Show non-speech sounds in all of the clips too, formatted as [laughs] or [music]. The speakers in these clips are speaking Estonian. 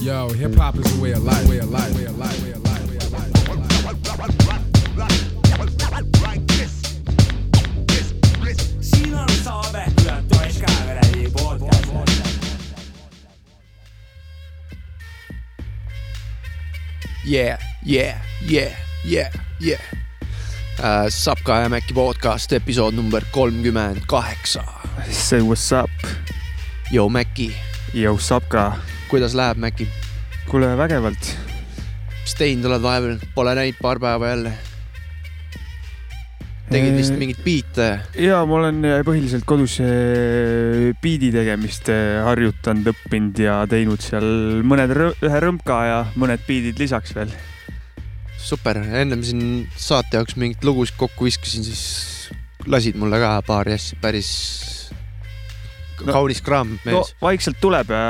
Yo, hip hop is a way of life, way of life, way of life, way of life, way of life. Way of life. siin on saade üle Toiskäävere podcast. Yeah, yeah, yeah, yeah, yeah uh,. Sapka ja Mäkki podcast episood number kolmkümmend kaheksa. Say what's up, Yo Mäkki, jõu Sapka. Kuidas läheb Mäkki? kuule vägevalt, mis teinud oled vahepeal, pole näinud paar päeva jälle. tegid vist mingit biite? ja ma olen põhiliselt kodus eh, biidi tegemist eh, harjutanud, õppinud ja teinud seal mõned, ühe rõmka ja mõned biidid lisaks veel. super, ennem siin saate jaoks mingeid lugusid kokku viskasin, siis lasid mulle ka paari asja, päris No- kaunis kraam no mees. vaikselt tuleb ja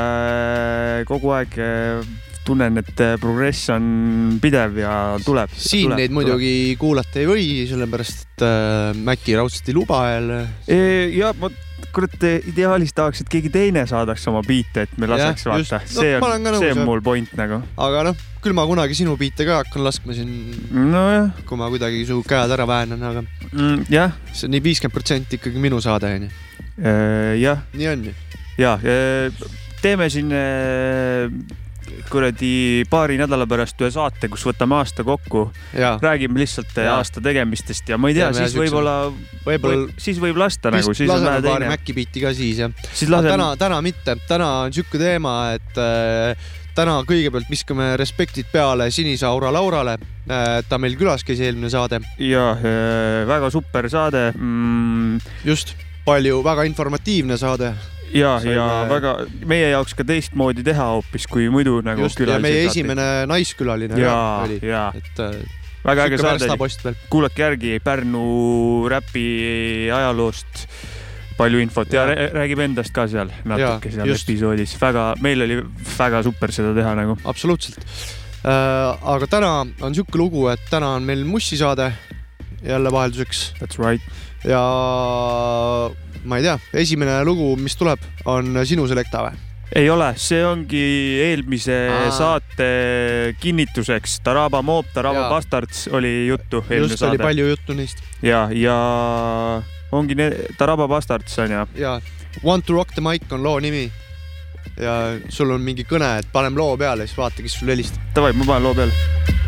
kogu aeg eh, tunnen, et eh, progress on pidev ja tuleb. siin neid muidugi kuulata ei või, sellepärast et äh, Mäkki raudselt ei luba jälle. ja ma kurat ideaalis tahaks, et keegi teine saadaks oma biite, et me laseks just. vaata, No see on, nõus, see on mul point nagu. aga noh, küll ma kunagi sinu biite ka hakkan laskma siin, nojah kui ma kuidagi su käed ära väänan, aga mm,, jah, see on nii viiskümmend protsenti ikkagi minu saade onju. jah, nii on ju. ja teeme siin äh, kuradi paari nädala pärast ühe saate, kus võtame aasta kokku, ja räägime lihtsalt äh, Jaa. aasta tegemistest ja ma ei tea, siis võib-olla, võib-olla siis võib lasta nagu, vist siis on laseme teine, Mäkki biiti ka siis jah. laseme täna, täna mitte, täna on sihuke teema, et äh, täna kõigepealt viskame respektid peale Sinisaura Laurale. Äh,. ta meil külas käis eelmine saade, ja äh, väga super saade. Mm, just palju, väga informatiivne saade. Ja, ja väga meie jaoks ka teistmoodi teha hoopis kui muidu nagu just ja meie esimene naiskülaline ja oli, et äh, väga äge saade oli, kuulake järgi Pärnu räpi ajaloost palju infot. Ja, Ja. räägib endast ka seal natuke Ja, seal just. episoodis, väga, meil oli väga super seda teha nagu. absoluutselt. Äh,. aga täna on sihuke lugu, et täna on meil Mussi saade jälle vahelduseks That's right. ja ma ei tea, esimene lugu, mis tuleb, on sinu selekta või? ei ole, see ongi eelmise Aa. Aa. saate kinnituseks. Taraba Moop, Taraba. Bastards oli juttu just oli saade palju juttu neist ja, ja ongi ne- Taraba Bastards on ju. ja Want to rock the mic on loo nimi. ja sul on mingi kõne, et paneme loo peale, siis vaata, kes sulle helistab. Davai, ma panen loo peale.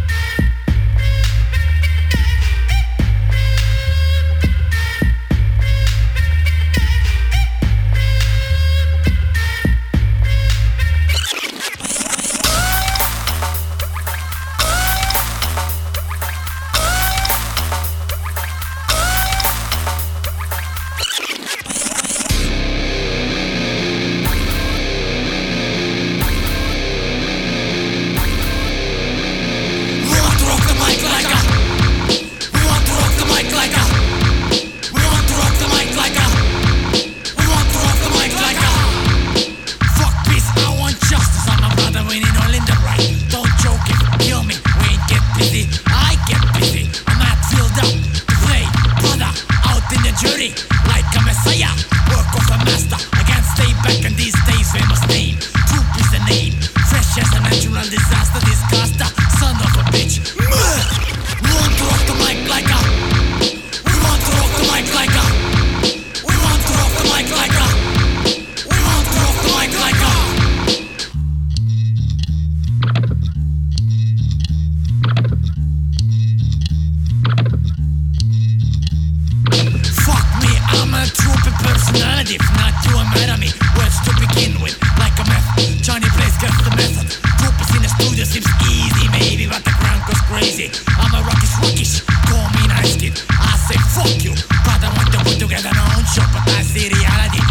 Show. But I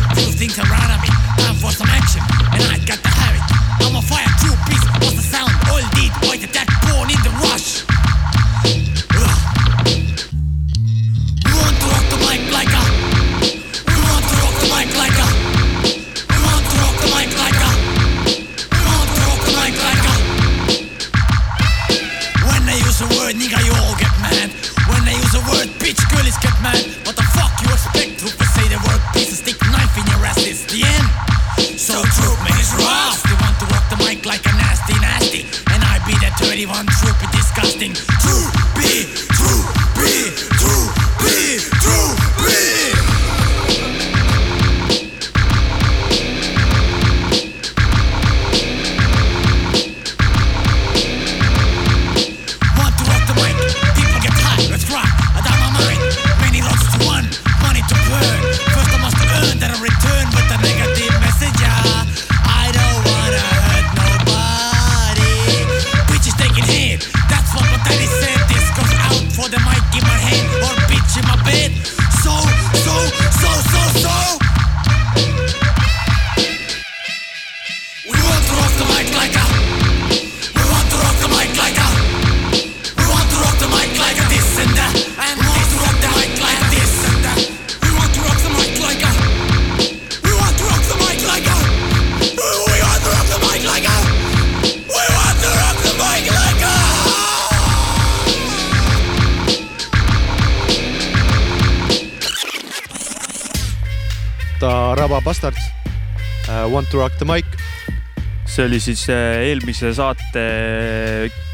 siis äh, eelmise saate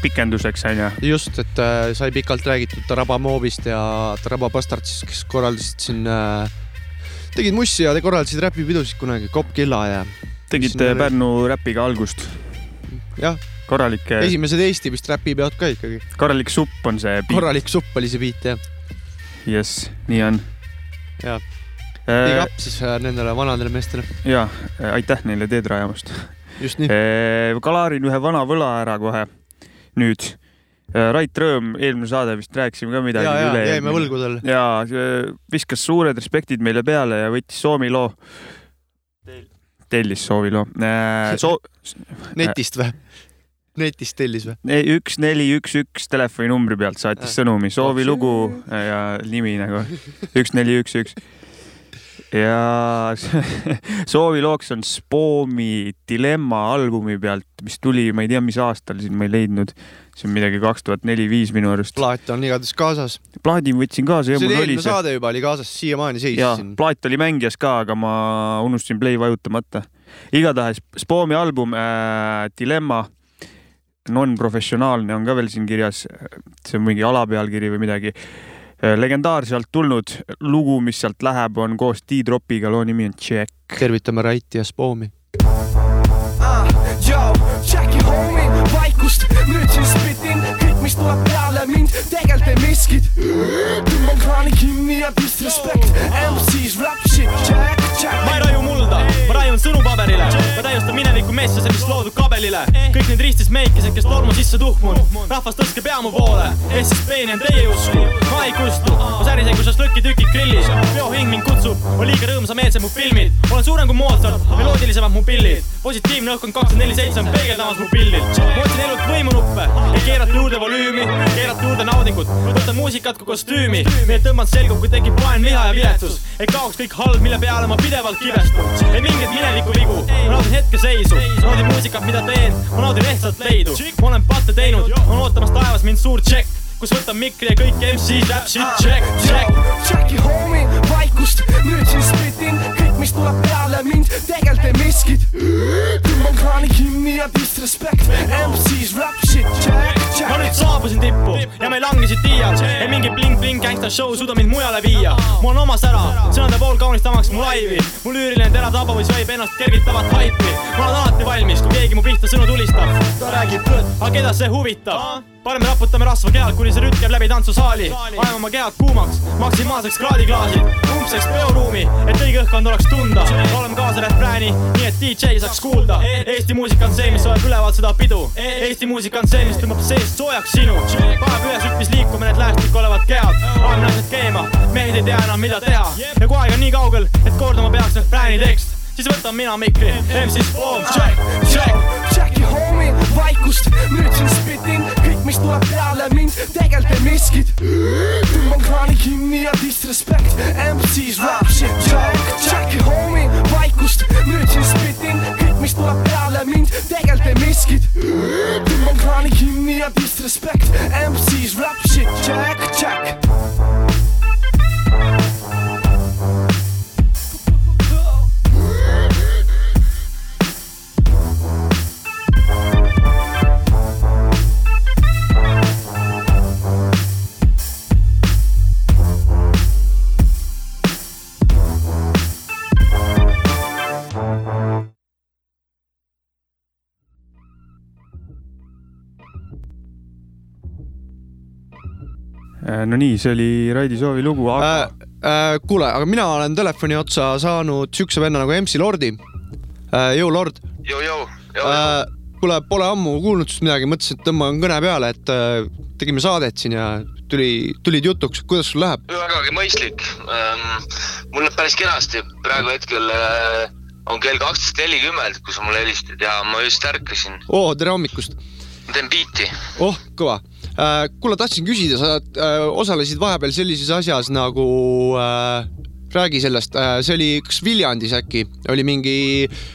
pikenduseks onju. just, et äh, sai pikalt räägitud Taraba Moobist ja Taraba Bastardsist, kes korraldasid siin äh,, tegid mussi ja korraldasid räpipidusid kunagi, Kopp Killa ja oli- Pärnu räpiga algust. jah, korralik, esimesed Eesti vist räpipeod ka ikkagi. korralik supp on see. korralik supp oli see beat jah. jess, nii on. Jaa. big up siis nendele vanadele meestele. ja aitäh neile teed rajamast. Just nii. kalaarin ühe vana võla ära kohe. nüüd Rait Rõõm, eelmine saade vist rääkisime ka midagi. ja, ja jäime. võlgudele. ja viskas suured respektid meile peale ja võttis Soomi loo. tellis Soomi loo äh,. So netist või? netist tellis või? üks, neli, üks, üks telefoninumbri pealt saatis Äh. sõnumi, soovi lugu ja nimi nagu üks, neli, üks, üks. Ja [laughs] soovi looks on Spoomi Dilemma albumi pealt, mis tuli, ma ei tea, mis aastal siin ma ei leidnud. see on midagi kaks tuhat neli-viis minu arust. plaat on igatahes kaasas. plaadi võtsin kaasa see oli eelmine saade juba oli kaasas, siiamaani seisis siin. plaat oli mängijas ka, aga ma unustasin play vajutamata. igatahes Spoomi album äh, Dilemma, non-professionaalne on ka veel siin kirjas. see on mingi alapealkiri või midagi. Legendaarselt tulnud lugu, mis sealt läheb, on koos D-Dropiga, loo nimi on Check. tervitame Raiti ja Spoomi. Yo, Jackie homie, vaikust, nüüd siin spitin kõik, mis tuleb peale mind, tegelikult ei miskit. tõmban kraani kinni ja disrespect, MC-s rap. Ma ei raiu mulda, ma raiun sõnu paberile, ma täiustan mineviku message'e, mis loodud kabelile. kõik need ristis meikesed, kes tolmu sisse tuhmunud, rahvas tõstke pea mu poole, ehk siis peenen teie usku, ma ei kustu, ma särisen kui šašlõkitükid grillis, peohing mind kutsub, on liiga rõõmsameelsed mu filmid, olen suurem kui Mozart, meloodilisemad mu pillid, positiivne õhkkond kakskümmend neli seitse on peegeldamas mu pildil, ma otsin elult võimunuppe, ei keerata juurde volüümi, keerata juurde naudingut, võtan muusikat kui kostüümi, meie tõmbanud selgub, kui tekib vaen, viha ja viletsus, ei kaoks kõik halb, mille peale ma pidevalt kibestun, ei mingeid mineviku vigu, ma naudin hetkeseisu, ma naudin muusikat, mida teen, ma naudin ehtsat leidu, ma olen patte teinud, on ootamas taevas mind suur tšekk, kus võtan mikri ja kõik MC-d rap shit. Check, check. Jackie homie, vaikust, nüüd siin spitin kõik, mis tuleb peale mind, tegelikult ei miskit. tõmban kraani kinni ja disrespect, MC-s rap shit, Jack, ma Jack. nüüd saabusin tippu ja me langesid tiial, bling-bling gangsta show suuda mind mujale viia. mul on oma sära, sõnade pool kaunistamaks mu laivi, mu lüüriline terav tabavõis võib ennast kergitavat haipi. ma olen alati valmis, kui keegi mu pihta sõnu tulistab. ta räägib tõtt, aga keda see huvitab? Parem raputame rasva kehalt, kuni see rütt käib läbi tantsusaali. ajame oma kehad kuumaks, maksimaalseks kraadiklaasid, umbseks peoruumi, et õige õhkkond oleks tunda. laulame kaasa refrääni, nii et DJ saaks kuulda. Eesti muusika on see, mis hoiab üleval seda pidu. Eesti muusika on see, mis tõmbab seest soojaks sinu. paneb ühes rütmis liikuma need lähestikku olevad kehad. paneme naised keema, mehed ei tea enam, mida teha. ja kui aeg on nii kaugel, et kordama peaks refrääni tekst, siis võtan mina mikri, MC Spoon, check, check. Jackie homie, vaikust, nüüd siin spitin kõik, mis tuleb peale mind, tegelikult ei miskit. tõmban kraani kinni ja disrespect, MC-s rap shit, Jack, Jackie homie, vaikust, nüüd siin spitin kõik, mis tuleb peale mind, tegelikult ei miskit. tõmban kraani kinni ja disrespect, MC-s rap shit, Jack, Jack. No nii, see oli Raidi Soovi lugu, aga äh,. Äh, kuule, aga mina olen telefoni otsa saanud siukse venna nagu MC Lordi äh,. jõu Lord jõu-jõu, jõu-jõu. äh,. kuule, pole ammu kuulnud sinust midagi, mõtlesin, et tõmban kõne peale, et äh, tegime saadet siin ja tuli, tulid jutuks, kuidas sul läheb? vägagi mõistlik. mul läheb päris kenasti, praegu hetkel äh, on kell kaksteist nelikümmend, kui sa mulle helistad ja ma just ärkasin, oo, tere hommikust. ma teen biiti. oh, kõva äh,. kuule, tahtsin küsida, sa äh, osalesid vahepeal sellises asjas nagu äh, räägi sellest äh,, see oli kas Viljandis äkki, oli mingi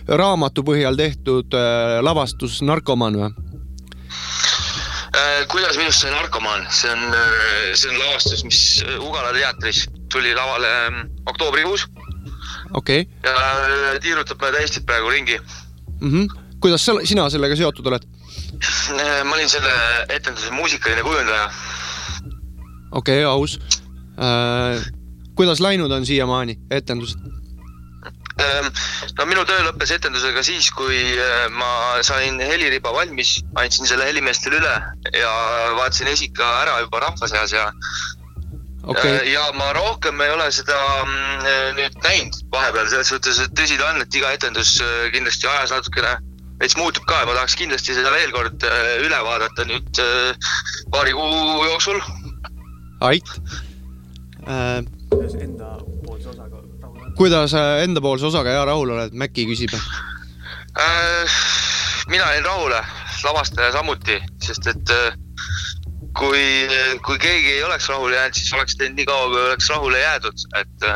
raamatu põhjal tehtud äh, lavastus Narkomaan või? Äh, kuidas minust sai narkomaan, see on, see on lavastus, mis äh, Ugala teatris tuli lavale ähm, oktoobrikuus okei okay. ja äh, tiirutab Eestit praegu ringi. mm. -hmm. kuidas sa, sina sellega seotud oled? Ma olin selle etenduse muusikaline kujundaja. okei okay,, aus äh,. kuidas läinud on siiamaani etendused? Ehm, no minu töö lõppes etendusega siis, kui äh, ma sain heliriba valmis, andsin selle helimeestele üle ja vaatasin esika ära juba rahva seas ja okei okay., ja ma rohkem ei ole seda mm, nüüd näinud vahepeal selles suhtes, et tõsi ta on, et iga etendus äh, kindlasti ajas natukene veits muutub ka ja ma tahaks kindlasti seda veel kord äh, üle vaadata nüüd äh, paari kuu jooksul. ait äh,. kuidas äh, endapoolse osaga hea rahul oled, Mäkki küsib. Äh, mina jäin rahule, lavastaja samuti, sest et kui, kui keegi ei oleks rahule jäänud, siis oleks teinud nii kaua, kui oleks rahule jäädud, et,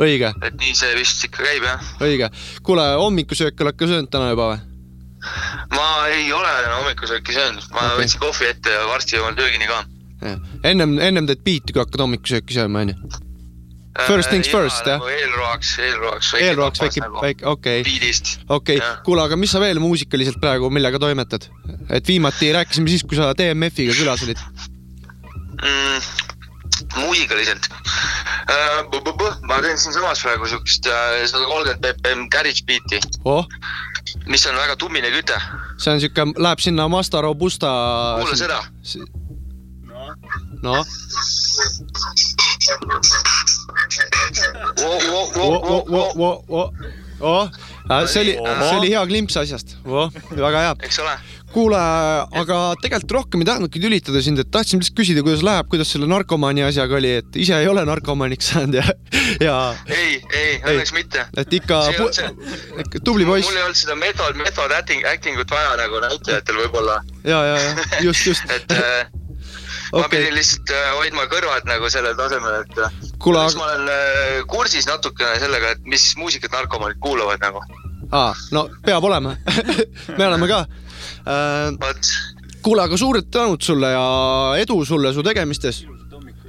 õige, et nii see vist ikka käib jah. õige. kuule, hommikusööki oled ka söönud täna juba või? Ma ei ole hommikusööki söönud, ma okay. võtsin kohvi ette ja varsti jõuan töögini ka. ennem, ennem teed biiti, kui hakkad hommikusööki sööma, onju. First things first, jah? nagu eelroaks, eelroaks. eelroaks väike, väike, okei, biidist. okei kuule, aga mis sa veel muusikaliselt praegu, millega toimetad? et viimati rääkisime siis, kui sa DMF-iga külas olid. mm,. muusikaliselt uh,. ma teen siinsamas praegu siukest sada kolmkümmend BPM garage beat'i, oh, mis on väga tummine küte. see on siuke, läheb sinna Mazda Robusta. kuula seda. noh, oh, see oli, see oli hea klimps asjast, väga hea. eks ole, kuule, aga tegelikult rohkem ei tahtnudki tülitada sind, et tahtsin lihtsalt küsida, kuidas läheb, kuidas selle narkomaani asjaga oli, et ise ei ole narkomaaniks saanud ja, ja ei, ei, õnneks mitte. et ikka See pu- tubli mul poiss ei olnud seda method, method acting, acting ut vaja nagu näitlejatel võib-olla, ja, ja, ja just, just. [laughs] et äh, ma okei pidin, lihtsalt äh, hoidma kõrvad nagu sellel tasemel, et äh, kuule, õnneks ma olen äh, kursis natukene sellega, et mis muusikat narkomaanid kuulavad nagu, aa, no peab olema [laughs] me oleme ka. vot. kuule, aga suured tänud sulle ja edu sulle su tegemistes.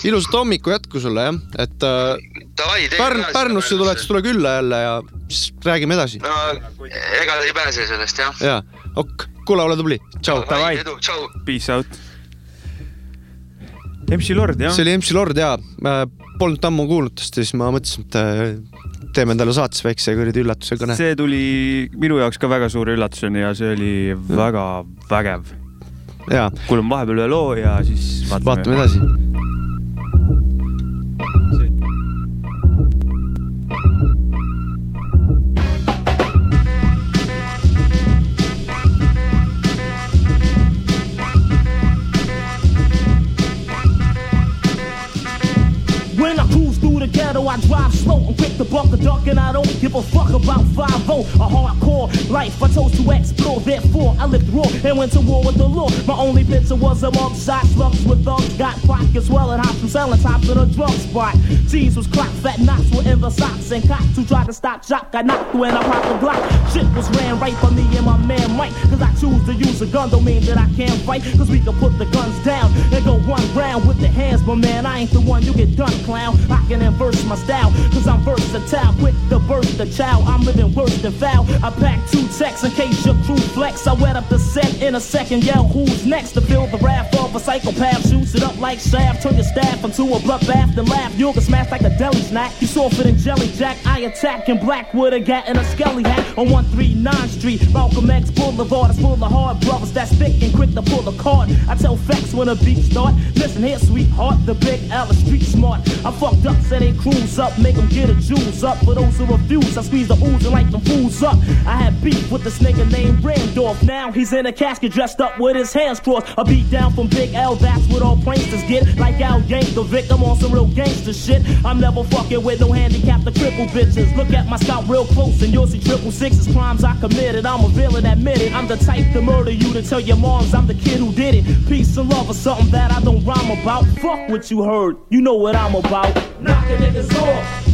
ilusat hommiku jätku sulle jah, et äh, Davai, tee Pärn, Pärnusse tuled, siis tule külla jälle ja siis räägime edasi. no ega ei pääse sellest jah. ja, ok, kuule, ole tubli, tšau. Peace out. MC Lord jah see, oli MC Lord ja polnud ammu kuulnud tast ja siis ma mõtlesin, et äh, teeme endale saates väikse kuradi üllatuse kõne. see tuli minu jaoks ka väga suure üllatusena ja see oli väga vägev. ja, kuulame vahepeal ühe loo ja siis vaatame, vaatame edasi. I drive slow. To buck a duck, and I don't give a fuck about 5 A hardcore life I chose to explore. Therefore, I lived raw and went to war with the law. My only picture was a mug shot, slugs with thugs. Got pockets swelling, hops from selling tops in a drug spot. Cheese was clocked, fat knots were in the socks. And cops who tried to stop shop got knocked when I popped the block. Shit was ran right for me and my man Mike. Cause I choose to use a gun, don't mean that I can't fight. Cause we can put the guns down and go one round with the hands. But man, I ain't the one you get done, clown. I can inverse my style, cause I'm versatile. Quick to burst the the child. I'm living worse than foul. I pack two texts in case your crew flex. I wet up the set in a second. Yell, who's next to feel the wrath of a psychopath? Shoots it up like shaft. Turn your staff into a bloodbath. Then laugh. You'll get smashed like a deli snack. You softer than jelly jack. I attack in black with a gat and a skelly hat on 139 Street. Malcolm X Boulevard. It's full of hard brothers that's thick and quick to pull the card. I tell facts when a beat start. Listen here, sweetheart. The big L is street smart. I fucked up, said they cruise up. Make them get a juice up. For those who refuse, I squeeze the ooze and light them fools up. I had beef with this nigga named Randolph. Now he's in a casket dressed up with his hands crossed. A beat down from Big L, that's what all pranksters get. Like Al Yank, the victim on some real gangster shit. I'm never fucking with no handicap, the triple bitches. Look at my scalp real close and you'll see triple sixes. Crimes I committed, I'm a villain, admit it. I'm the type to murder you to tell your moms I'm the kid who did it. Peace and love or something that I don't rhyme about. Fuck what you heard, you know what I'm about. Knocking niggas off,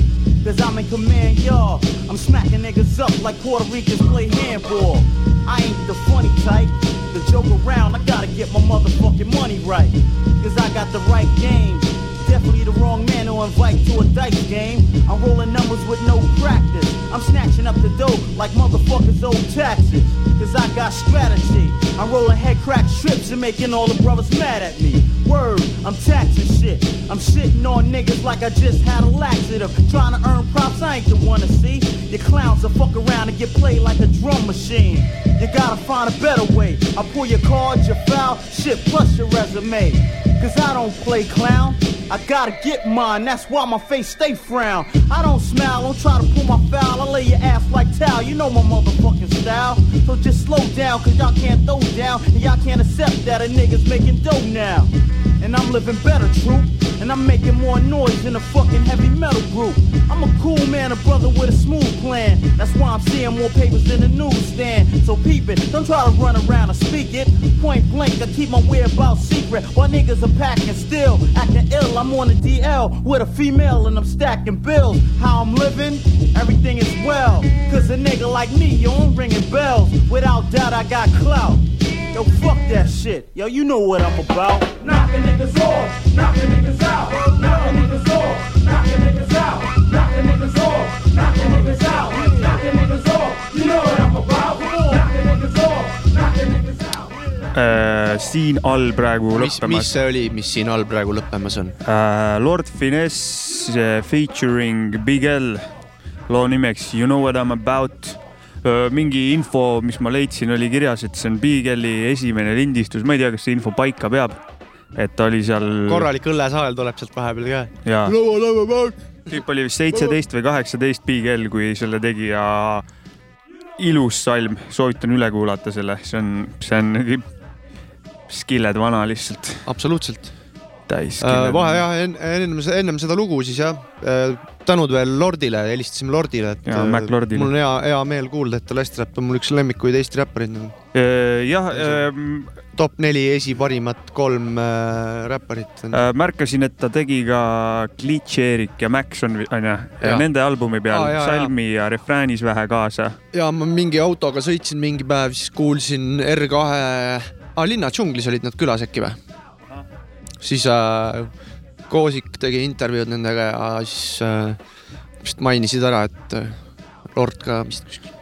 Cause I'm in command, y'all. I'm smacking niggas up like Puerto Ricans play handball. I ain't the funny type. The joke around, I gotta get my motherfucking money right. Cause I got the right game. Definitely the wrong man to invite to a dice game. I'm rolling numbers with no practice. I'm snatching up the dough like motherfuckers owe taxes. Cause I got strategy. I'm rolling head crack strips and making all the brothers mad at me. Word, I'm taxing shit. I'm shitting on niggas like I just had a laxative. Trying to earn props, I ain't the one to see. Your clowns will fuck around and get played like a drum machine. You gotta find a better way. I pull your cards, your foul, shit plus your resume. Cause I don't play clown. I gotta get mine, that's why my face stay frown. I don't smile, don't try to pull my foul. I lay your ass like towel, you know my motherfucking style. So just slow down, cause y'all can't throw down. And y'all can't accept that a nigga's making dough now. And I'm living better, troop. And I'm making more noise than a fucking heavy metal group. I'm a cool man, a brother with a smooth plan. That's why I'm seeing more papers than the newsstand. So peep it, don't try to run around and speak it. Point blank, I keep my whereabouts secret. While niggas are packing still, acting ill. I'm on the DL with a female and I'm stacking bills. How I'm living, everything is well. Cause a nigga like me, you ain't ringing bells. Without doubt, I got clout. Yo, fuck that shit. Yo, you know what I'm about. Siin all praegu mis, mis lõppemas. see oli, mis siin all praegu lõppemas on? äh,. Lord Finesse äh, featuring Big L, loo nimeks You know what I m about. Äh,. mingi info, mis ma leidsin, oli kirjas, et see on Big L-i esimene lindistus, ma ei tea, kas see info paika peab. Et ta oli seal korralik õllesael tuleb sealt vahepeal ka. tüüp oli vist seitseteist või kaheksateist Big L, kui selle tegi ja ilus salm, soovitan üle kuulata selle, see on, see on skilled vana lihtsalt, absoluutselt. täis. vahe jah, ennem, ennem seda lugu siis jah, tänud veel Lordile, helistasime Lordile, et Jaa, Mac Lordile. mul on hea, hea meel kuulda, et Lesträpp on mul üks lemmikuid Eesti räppareid nagu. jah ähm,, top neli esiparimat kolm äh, räpparit äh, märkasin, et ta tegi ka Glitch Erik ja Max on, onju, nende albumi peal jaa, jaa. salmi ja refräänis vähe kaasa. ja ma mingi autoga sõitsin mingi päev, siis kuulsin R2 ah,, Linna džunglis olid nad külas äkki või? Siis äh, Koosik tegi intervjuud nendega ja siis äh, vist mainisid ära, et äh, Lord ka vist kuskil.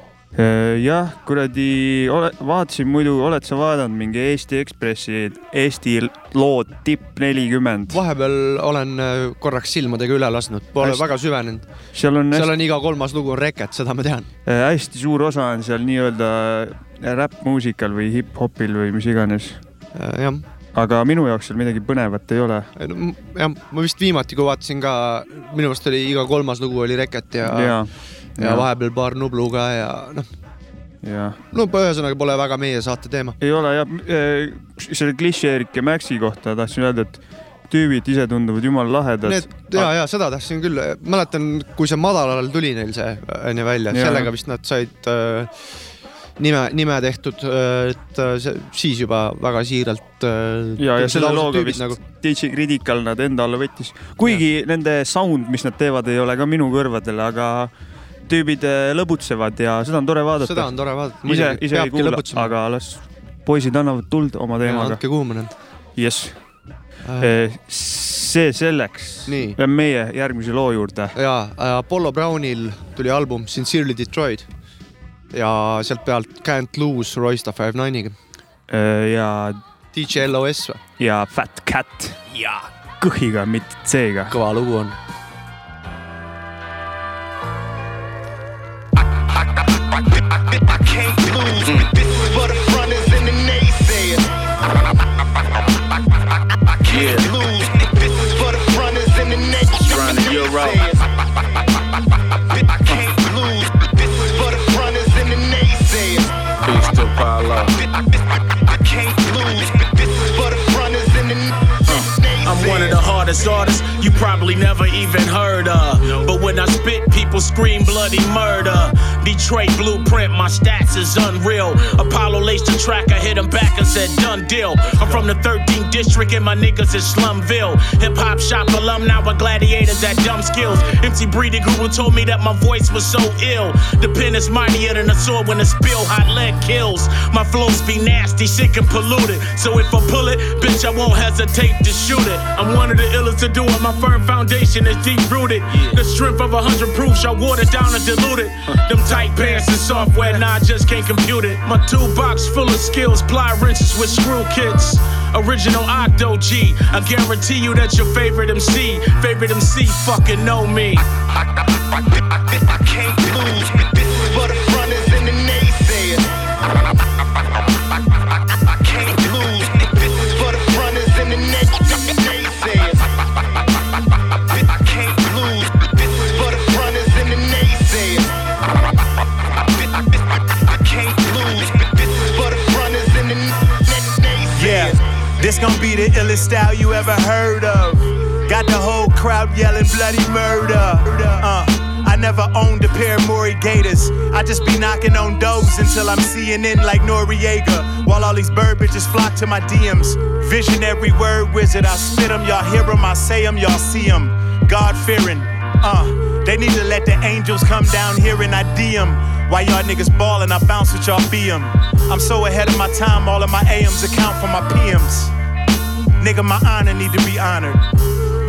jah, kuradi, vaatasin muidu, oled sa vaadanud mingi Eesti Ekspressi Eesti lood tipp nelikümmend? vahepeal olen äh, korraks silmadega üle lasknud, pole Hästi. väga süvenenud. seal on seal hästi, on iga kolmas lugu on Reket, seda ma tean. hästi suur osa on seal nii-öelda räppmuusikal või hip-hopil või mis iganes. Äh, jah, aga minu jaoks seal midagi põnevat ei ole. jah, ma vist viimati, kui vaatasin ka, minu meelest oli iga kolmas lugu oli Reket ja, ja, ja vahepeal paar Nublu ka ja noh, ja no ühesõnaga pole väga meie saate teema. ei ole jah, selle Glitch-Erik ja Maxi kohta tahtsin öelda, et tüübid ise tunduvad jumala lahedad. Need ja, ja seda tahtsin küll, mäletan, kui see madalal tuli neil see onju välja, Jaa. sellega vist nad said äh, nime, nime tehtud, et äh, siis juba väga siiralt. ja, ja selle looga vist nagu... DJ Critical nad enda alla võttis. kuigi ja. nende sound, mis nad teevad, ei ole ka minu kõrvadele, aga tüübid lõbutsevad ja seda on tore vaadata. seda on tore vaadata. ise, ise ei kuula, aga las poisid annavad tuld oma teemaga. andke kuuma need. jess. see selleks. Lähme meie järgmise loo juurde. ja Apollo Brownil tuli album Sincerely Detroit ja sealt pealt Can't Lose Royce da Five Nine'iga. ja. DJ LOS või? ja Fat Cat ja kõhiga, mitte C-ga. kõva lugu on. I can't lose. Peace artists you probably never even heard of. But when I spit, people scream bloody murder. Detroit blueprint, my stats is unreal. Apollo laced the track, I hit him back and said, done deal. I'm from the 13th district and my niggas is Slumville. Hip hop shop alumni with gladiators at dumb skills. MC Breeding Guru told me that my voice was so ill. The pen is mightier than a sword when a spill hot lead kills. My flows be nasty, sick and polluted. So if I pull it, bitch, I won't hesitate to shoot it. I'm one of the illest to do it. My firm foundation is deep rooted. The strength of a hundred proofs, I watered down and diluted. Them tight pants and software, nah, I just can't compute it. My toolbox full of skills, ply wrenches with screw kits. Original Octo G. I guarantee you that your favorite MC, favorite MC fucking know me. I can't This be the illest style you ever heard of. Got the whole crowd yelling bloody murder. Uh, I never owned a pair of Maury Gators. I just be knocking on doors until I'm seeing in like Noriega. While all these bird bitches flock to my DMs. Visionary word wizard, I spit 'em, y'all hear 'em, I say 'em, y'all see 'em. God fearing, uh, they need to let the angels come down here and I DM. Why y'all niggas ballin', I bounce with y'all BM. I'm so ahead of my time, all of my AMs account for my PMs. Nigga, my honor need to be honored.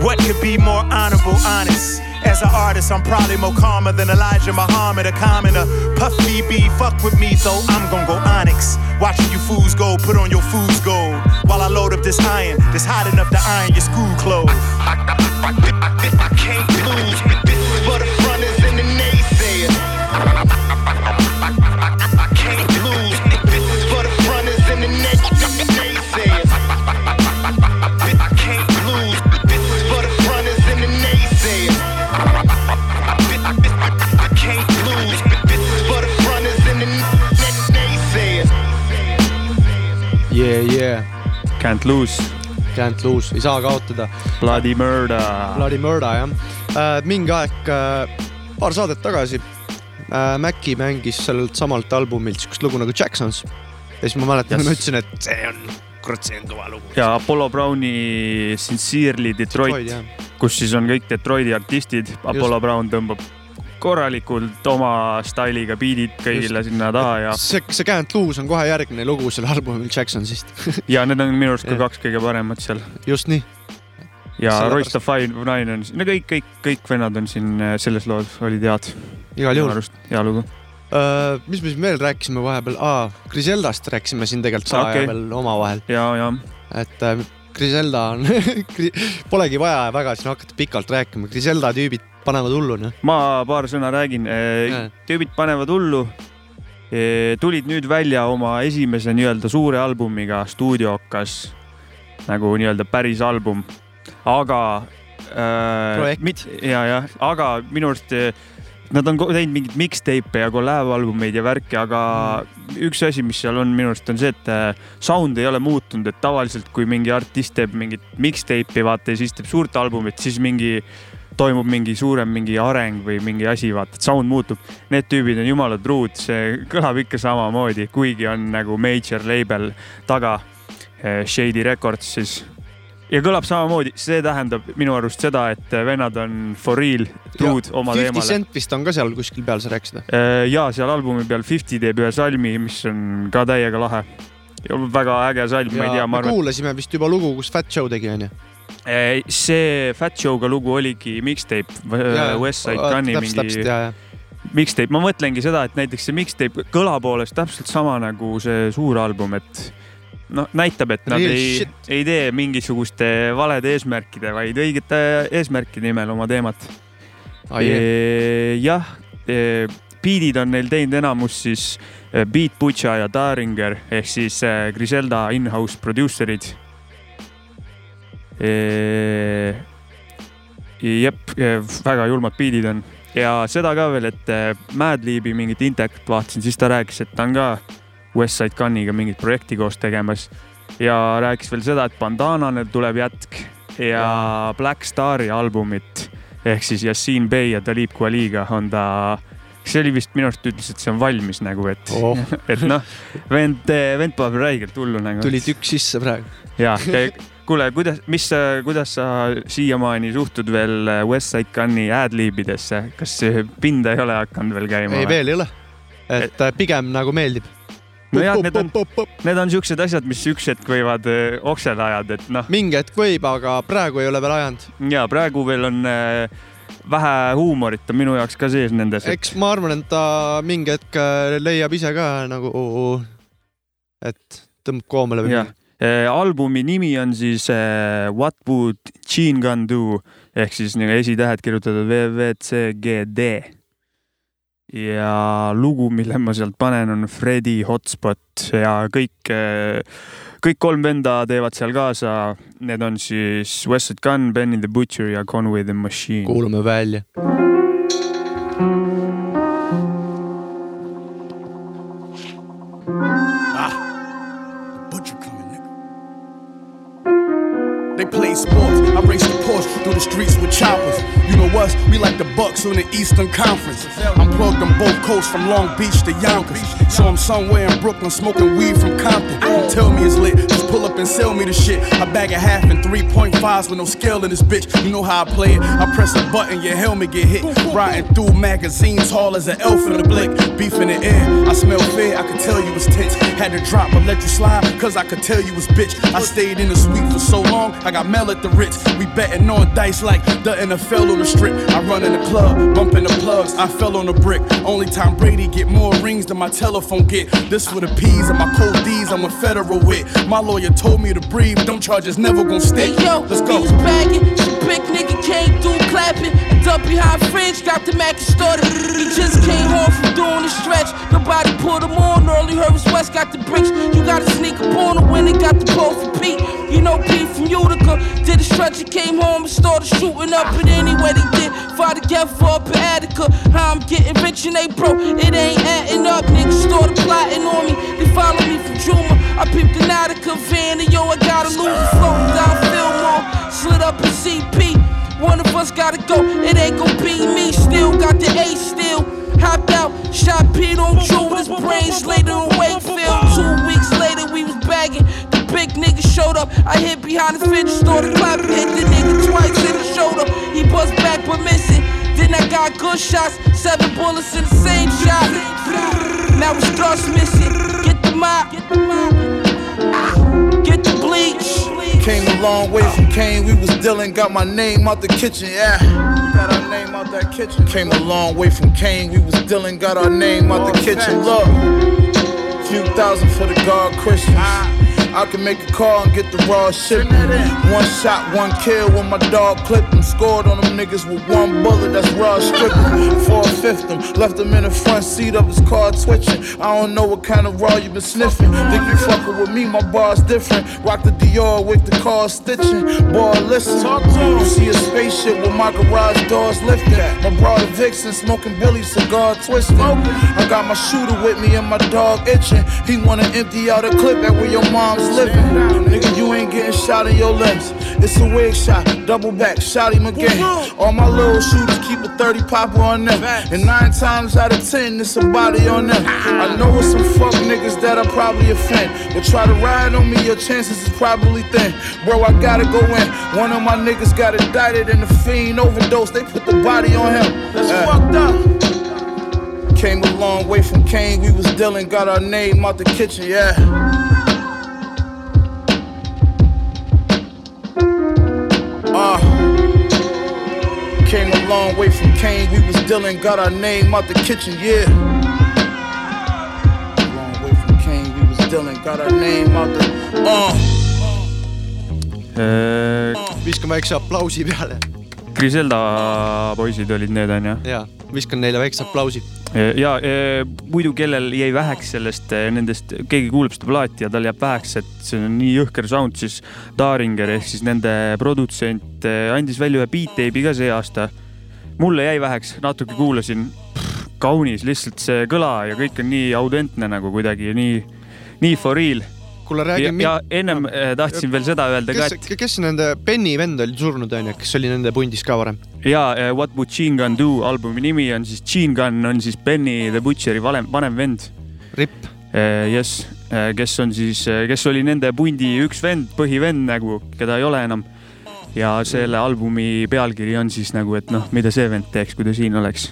What could be more honorable, honest? As an artist, I'm probably more calmer than Elijah Muhammad, a commoner. Puffy B, fuck with me, though I'm gon' go onyx. Watching you fools go, put on your fool's gold. While I load up this iron, that's hot enough to iron your school clothes. I can't Can't lose. Can't lose, ei saa kaotada. Bloody murder. Bloody murder jah äh,. mingi aeg äh,, paar saadet tagasi äh, Maci mängis sellelt samalt albumilt siukest lugu nagu Jacksons. ja siis ma mäletan, Yes. ma ütlesin, et see on, kurat, see on kõva lugu. ja Apollo Browni Sincerely Detroit, Detroit, kus siis on kõik Detroiti artistid. Apollo Brown tõmbab korralikult oma stailiga beat'id kõigile Just. sinna taha ja, see, see Can't lose on kohe järgmine lugu selle albumil Jacksonsist. [laughs] ja need on minu arust ka kaks kõige paremat seal. just nii. ja Royce the Five Nine on, no kõik, kõik, kõik vennad on siin äh, selles loos olid head. Igal juhul.. hea lugu. Uh, mis me siin veel rääkisime vahepeal ah,, Griseldast rääkisime siin tegelikult Okei. okay. vahepeal omavahel. ja, ja. et uh, Griselda on [laughs] polegi vaja väga siin hakata pikalt rääkima, Griselda tüübid panevad hullu noh. ma paar sõna räägin. tüübid panevad hullu. tulid nüüd välja oma esimese nii-öelda suure albumiga stuudiokas nagu nii-öelda päris album, aga äh,. Projekt. ja, jah, aga minu arust eh, nad on teinud mingeid mixtape'e ja collab albumeid ja värki, aga üks asi, mis seal on minu arust on see, et eh, sound ei ole muutunud, et tavaliselt kui mingi artist teeb mingit mixtape'i vaata ja siis teeb suurt albumit, siis mingi toimub mingi suurem mingi areng või mingi asi, vaata, et sound muutub. Need tüübid on jumala truud, see [laughs] kõlab ikka samamoodi, kuigi on nagu major label taga, Shady Records siis. Ja kõlab samamoodi, see tähendab minu arust seda, et vennad on for real truud oma Fifty teemale. Cent vist on ka seal kuskil peal, sa rääkisid? ja seal albumi peal Fifty teeb ühe salmi, mis on ka täiega lahe. väga äge salm, ma ei tea, ma arvan, kuulasime vist juba lugu, kus Fat Joe tegi, onju. et see Fat Joe'ga lugu oligi mixtape, West Side Gun'i täpselt, täpselt mingi mixtape, ma mõtlengi seda, et näiteks see mixtape kõla poolest täpselt sama nagu see suur album, et noh, näitab, et nad Real ei ei tee mingisuguste valede eesmärkide, vaid õigete eesmärkide nimel oma teemat. jah, beat'id on neil teinud enamus siis Beat Butcha ja Daringer ehk siis Griselda in-house producer'id. jep, väga julmad beat'id on ja seda ka veel, et Madlibi mingit intervjuud vaatasin, siis ta rääkis, et ta on ka Westside Gunniga mingit projekti koos tegemas ja rääkis veel seda, et Bandanale tuleb jätk ja Black Stari albumit ehk siis Yassine Bey ja Talib Kweliga on ta, see oli vist minu arust ütles, et see on valmis nagu, et Oh. [laughs] et noh, vend, vend paneb räigelt hullu nagu. tuli tükk sisse praegu. ja, kuule, kuidas, mis, kuidas sa siiamaani suhtud veel Westside Gunni ad-libidesse, kas pinda ei ole hakanud veel käima? ei, veel ei ole. et pigem nagu meeldib. nojah, need on, need on siuksed asjad, mis üks hetk võivad eh, oksele ajada, et noh. mingi hetk võib, aga praegu ei ole veel ajanud. ja praegu veel on eh, vähe huumorit on minu jaoks ka sees nendes. eks ma arvan, et ta mingi hetk äh, leiab ise ka nagu, et tõmbab koomale või jah, albumi nimi on siis What would Gene Gun do ehk siis nagu esitähed kirjutatud VVCGD. Ja lugu, mille ma sealt panen, on Freddy Hotspot ja kõik, kõik kolm venda teevad seal kaasa. Need on siis Westside Gun, Benny the Butcher ja Conway the Machine. kuulame välja. Butcher coming, nigga. They play sports. I race the Porsche through the streets with choppers. You know us, we like the Bucks on the Eastern Conference. I'm plugged on both coasts from Long Beach to Yonkers. So I'm somewhere in Brooklyn smoking weed from Compton. Don't tell me it's lit, just pull up and sell me the shit. I bag a half and 3.5s with no scale in this bitch. You know how I play it. I press a button, your helmet get hit. Riding through magazines, tall as an elf in the blick. Beef in the air, I smell fear, I could tell you was tense. Had to drop but let you slide, cause I could tell you was bitch. I stayed in the suite for so long, I got at the Ritz. We betting on dice like the NFL on the strip. I run in the club, bumping the plugs, I fell on a brick. Only time Brady get more rings than my telephone get. This for the P's and my cold D's, I'm a federal wit. My lawyer told me to breathe, them charges never gon' stick. Hey yo, Let's go. bagging. Some big nigga came through clapping. Up behind Fridge, got the Mac and started. He just came home from doing the stretch. Nobody put him on early. Heard was West got the bricks. You gotta sneak up on him when they got the ball for Pete. You know Pete from Utica. Did a stretch came home and started shooting up. But anyway, they did. Fought together up in Attica. How I'm getting rich and they broke. It ain't adding up. Niggas started plotting on me. They follow me from Juma. I peeped the Nautica van and yo, I gotta lose it. Floating down Fillmore. Slid up in CP. One of us gotta go. It ain't gon' be me. Still got the A still. Hopped out, shot Pete on his brains later I hit behind the fence, started clapping. Hit the nigga twice in the shoulder. He buzzed back but missing. Then I got good shots, seven bullets in the same shot. Now it's dust missing. Get the mop, get the mop, get the bleach. Came a long way from Kane, we was dealing, got my name out the kitchen, yeah. Got our name out that kitchen. Came a long way from Kane, we was dealing, got our name out the kitchen. Look, few thousand for the guard Christians. I can make a call and get the raw shipment. One shot, one kill when my dog clipped him. Scored on them niggas with one bullet, that's raw stripping. Four fifth them, left him in the front seat of his car twitching. I don't know what kind of raw you been sniffing. Think you fucking with me, my bar's different. Rock the Dior with the car stitching. Boy, listen. You see a spaceship with my garage doors lifted. My brother Vixen smoking Billy cigar twisting. I got my shooter with me and my dog itching. He wanna empty out a clip at where your mom living. Nigga, you ain't getting shot in your limbs. It's a wig shot, double back, shot him again. All my little shooters keep a 30 popper on them. And nine times out of ten, it's a body on them. I know it's some fuck niggas that I probably offend. But try to ride on me, your chances is probably thin. Bro, I gotta go in. One of my niggas got indicted in the fiend overdose. They put the body on him. That's uh, fucked up. Came a long way from Kane, we was dealing, got our name out the kitchen, yeah. Long way from Kane, we was dealing, got our name out the kitchen, yeah. Long way from Kane, we was dealing, got our name out the, uh. viskan väikse aplausi peale Griselda poisid olid need onju. ja viskan neile väikse aplausi. ja e, muidu, kellel jäi väheks sellest, nendest, keegi kuulab seda plaati ja tal jääb väheks, et see on nii jõhker sound, siis Daringer ehk siis nende produtsent andis välja ühe beat tape'i ka see aasta. Mulle jäi väheks, natuke kuulasin, kaunis, lihtsalt see kõla ja kõik on nii autentne nagu kuidagi nii, nii for real. kuule, ja, räägi. ja ennem eh, tahtsin veel seda öelda ka, kes, kes nende Benny vend oli surnud onju, kes oli nende pundis ka varem? ja eh, What Would Gene Gun Do albumi nimi on siis Gene Gun on siis Benny the Butcheri vanem, vanem vend. Ripp. jess, kes on siis, kes oli nende pundi üks vend, põhivend nagu, keda ei ole enam. Ja selle albumi pealkiri on siis nagu, et noh, mida see vend teeks, kui ta siin oleks.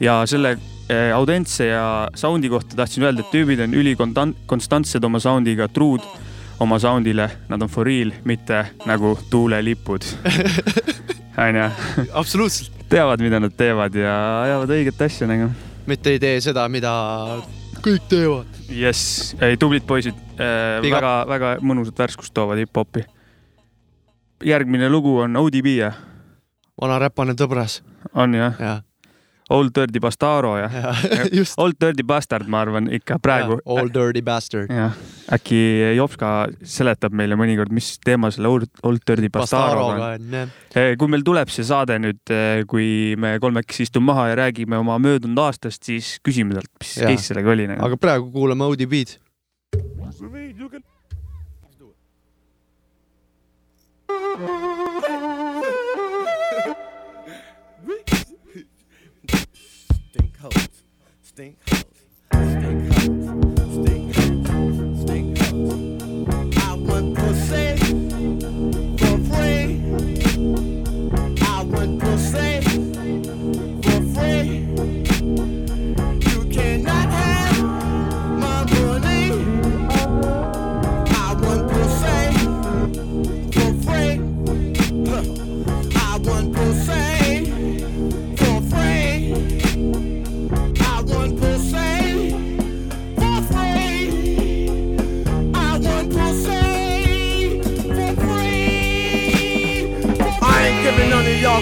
ja selle eh, audentse ja sound'i kohta tahtsin öelda, et tüübid on ülikonstantsed oma sound'iga, truud oma sound'ile, nad on for real, mitte nagu tuulelipud. onju. absoluutselt. teavad, mida nad teevad ja ajavad õiget asja nagu. mitte ei tee seda, mida kõik teevad. jess, ei tublid poisid äh,, Big up. väga, väga mõnusat värskust toovad hip-hopi. Järgmine lugu on ODB jah? vana räpane tõbras. on jah ja.? Old Dirty Bastaro jah ja? [laughs] just. Old Dirty Bastard, ma arvan ikka praegu. All dirty bastard. jah, äkki Jopska seletab meile mõnikord, mis teema selle Old, Old Dirty Bastaroga on. jah. kui meil tuleb see saade nüüd, kui me kolmekesi istume maha ja räägime oma möödunud aastast, siis küsime talt, mis case sellega oli nagu. aga praegu kuulame ODB-d. Stink hoes, stink hoes,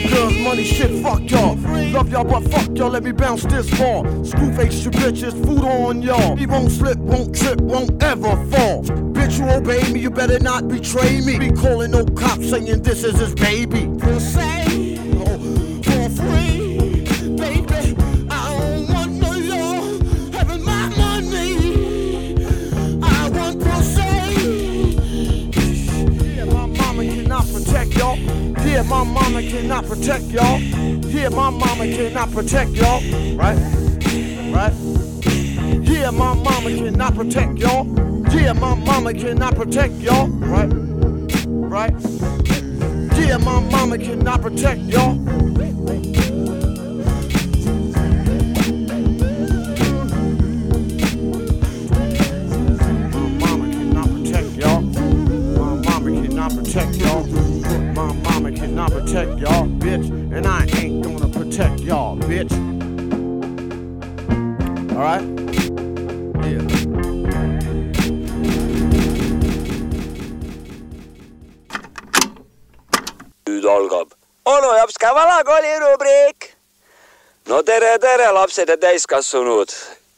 y'all money, shit, fuck y'all. Love y'all, but fuck y'all, let me bounce this ball. Screw face your bitches, food on y'all. He won't slip, won't trip, won't ever fall. Bitch, you obey me, you better not betray me. Be calling no cops saying this is his baby. Pussy for Yeah, my mama cannot protect y'all. Yeah, my mama cannot protect y'all. Right? Right? Yeah, my mama cannot protect y'all. Yeah, my mama cannot protect y'all. Right? Right? Yeah, my mama cannot protect y'all. My mama cannot protect y'all. My mama cannot protect y'all. Mama cannot protect y'all, bitch. And I ain't gonna protect y'all, bitch. Alright? Yeah. nüüd algab onu Jopska vanakooli rubriik. no tere, tere, lapsed ja täiskasvanud.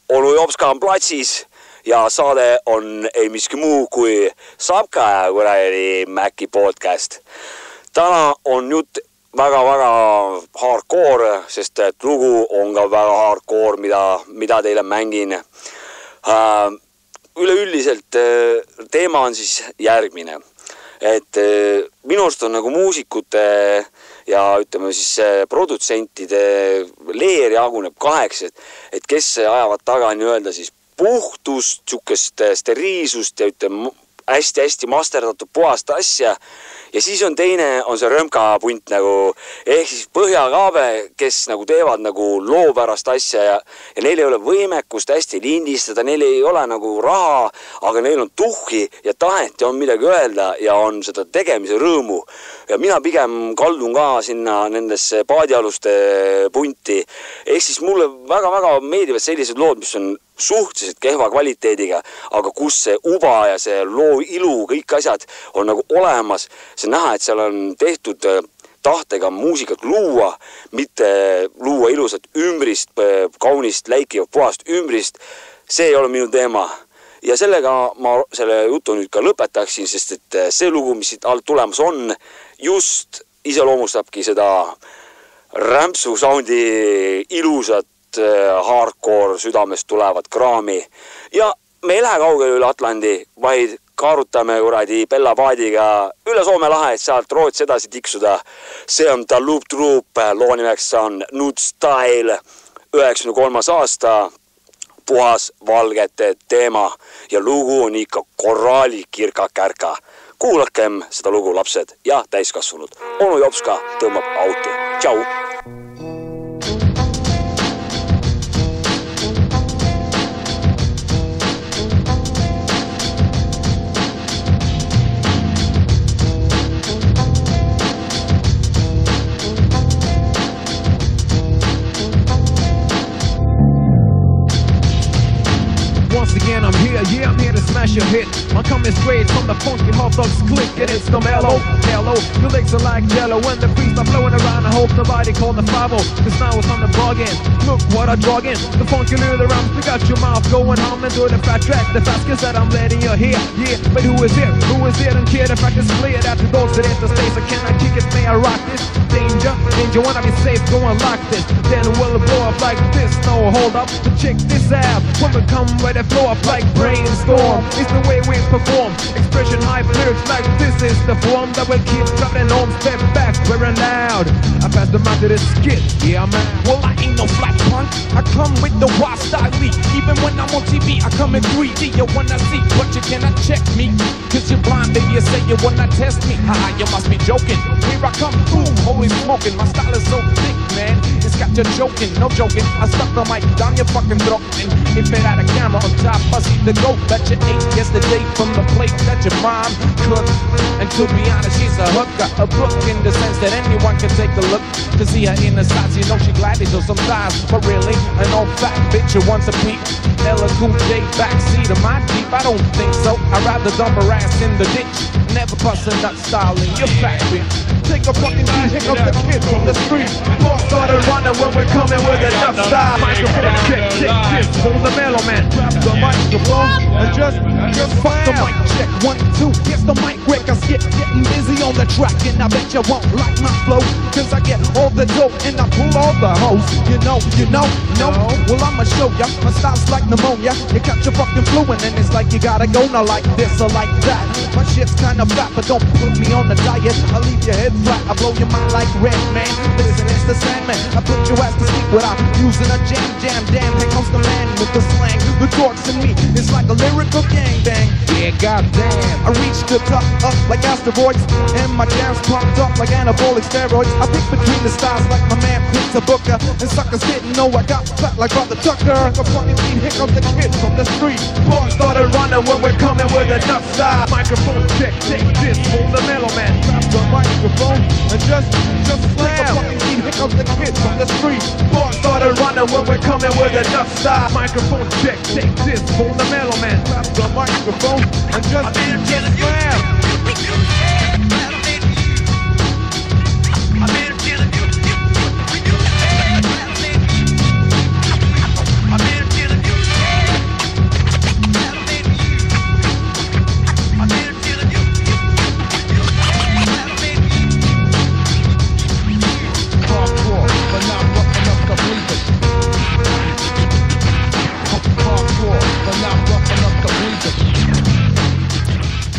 onu Jopska on platsis ja saade on ei miski muu kui Sapka ja kuradi Maci podcast. Täna on jutt väga-väga hardcore, sest et lugu on ka väga hardcore, mida, mida teile mängin äh,. üleüldiselt äh, teema on siis järgmine, et äh, minu arust on nagu muusikute ja ütleme siis produtsentide leer jaguneb kaheks, et, et kes ajavad taga nii-öelda siis puhtust, sihukest steriilsust ja ütleme hästi-hästi masterdatud puhast asja. Ja siis on teine, on see römkapunt nagu ehk siis põhjakaabe, kes nagu teevad nagu loopärast asja ja, ja neil ei ole võimekust hästi lindistada, neil ei ole nagu raha, aga neil on tuhhi ja tahet ja on midagi öelda ja on seda tegemise rõõmu. ja mina pigem kaldun ka sinna nendesse paadialuste punti. ehk siis mulle väga-väga meeldivad sellised lood, mis on suhteliselt kehva kvaliteediga, aga kus see uba ja see loo ilu, kõik asjad on nagu olemas. see on näha, et seal on tehtud äh, tahtega muusikat luua, mitte luua ilusat ümbrist, kaunist, läikivat, puhast ümbrist. see ei ole minu teema. ja sellega ma selle jutu nüüd ka lõpetaksin, sest et äh, see lugu, mis siit alt tulemas on, just iseloomustabki seda rämpsu soundi ilusat äh, hardcore südamest tulevat kraami ja me ei lähe kaugele üle Atlandi, vaid kaarutame kuradi Bella paadiga üle Soome lahe, et sealt Rootsi edasi tiksuda. see on The Loop Troop, loo nimeks on Nude Style, üheksakümne kolmas aasta, puhas valgete teema ja lugu on ikka korralik kirka-kärka. kuulakem seda lugu, lapsed ja täiskasvanud. onu Jopska tõmbab auti, tšau smash your hit. I'm coming straight from the funky hot dogs click, and it's the mellow, mellow. Your legs are like jello when the freeze are flowing around. I hope nobody called the 5 cause now it's on the bargain. Look what I drug in, the funky little rhymes. We got your mouth going and into the fat track, the fast kiss that I'm letting you hear. Yeah, but who is it? Who is it? Don't care, the fact is clear that the dogs that enter stays. I can I kick it? May I rock this? Danger, danger, wanna be safe, going like this. Then we'll blow up like this. No, hold up, but check this out. When we come the flow up like brainstorm. It's the way we perform. Expression high lyrics like this is the form that will keep traveling on. Step back, we're loud. I pass the mic to the skit. Yeah, man. Well, I ain't no flat punk. I come with the wild style. Even when I'm on TV, I come in 3D. You wanna see, but you cannot check me. Say you wanna test me. Haha, you must be joking. Here I come through, holy smoking. My style is so thick, man. It's got you joking, no joking. I stuck the mic down your fucking throat. And if it had a camera on top, see the goat that you ate yesterday from the plate that your mom cooked. And to be honest, she's a hooker, a book in the sense that anyone can take a look. To see her inner sides, you know she gladly so sometimes. But really, an old fat bitch who wants a peep. Ella Cool J backseat of my Jeep, I don't think so. I'd rather dump her ass in the ditch. Never bust a nut styling, you fat bitch. Take a fucking beat, hit up the kids on the street. Boss started running when we're coming with enough style. Microphone check, check this, hold the mellow man. Grab the microphone and just, just fuck the mic check. One, two, here's the mic wreck. I get getting busy on the track and I bet you won't like my flow. Cause I get all the dope and I pull all the hoes. You know, you know, no. Well, I'ma show ya. My style's like pneumonia. You catch your fucking flu and then it's like you gotta go now like this or like that. My shit's kinda fat, but don't put me on the diet. I leave your head flat. I blow your mind like red, man. Listen, it's the Sandman. I put your ass to sleep without using a jam, jam, damn. Here comes the man with the slang. The dorks in me. It's like a lyrical gangbang. Yeah, goddamn. I reach the top up like asteroids. And my jams pumped up like anabolic steroids. I pick between the stars like my man Pizza Booker. And suckers didn't know I got fat like Brother Tucker. A funny beat, here comes the kid from the street. Boys started running when we're coming with enough style. Microphone check, take this, hold the mellow man. Grab the microphone and just, just slam. A fucking beat, here comes the kid from the street. Boys started running when we're coming with enough style. Microphone check, take this, hold the mellow man. Grab the microphone and just, just slam.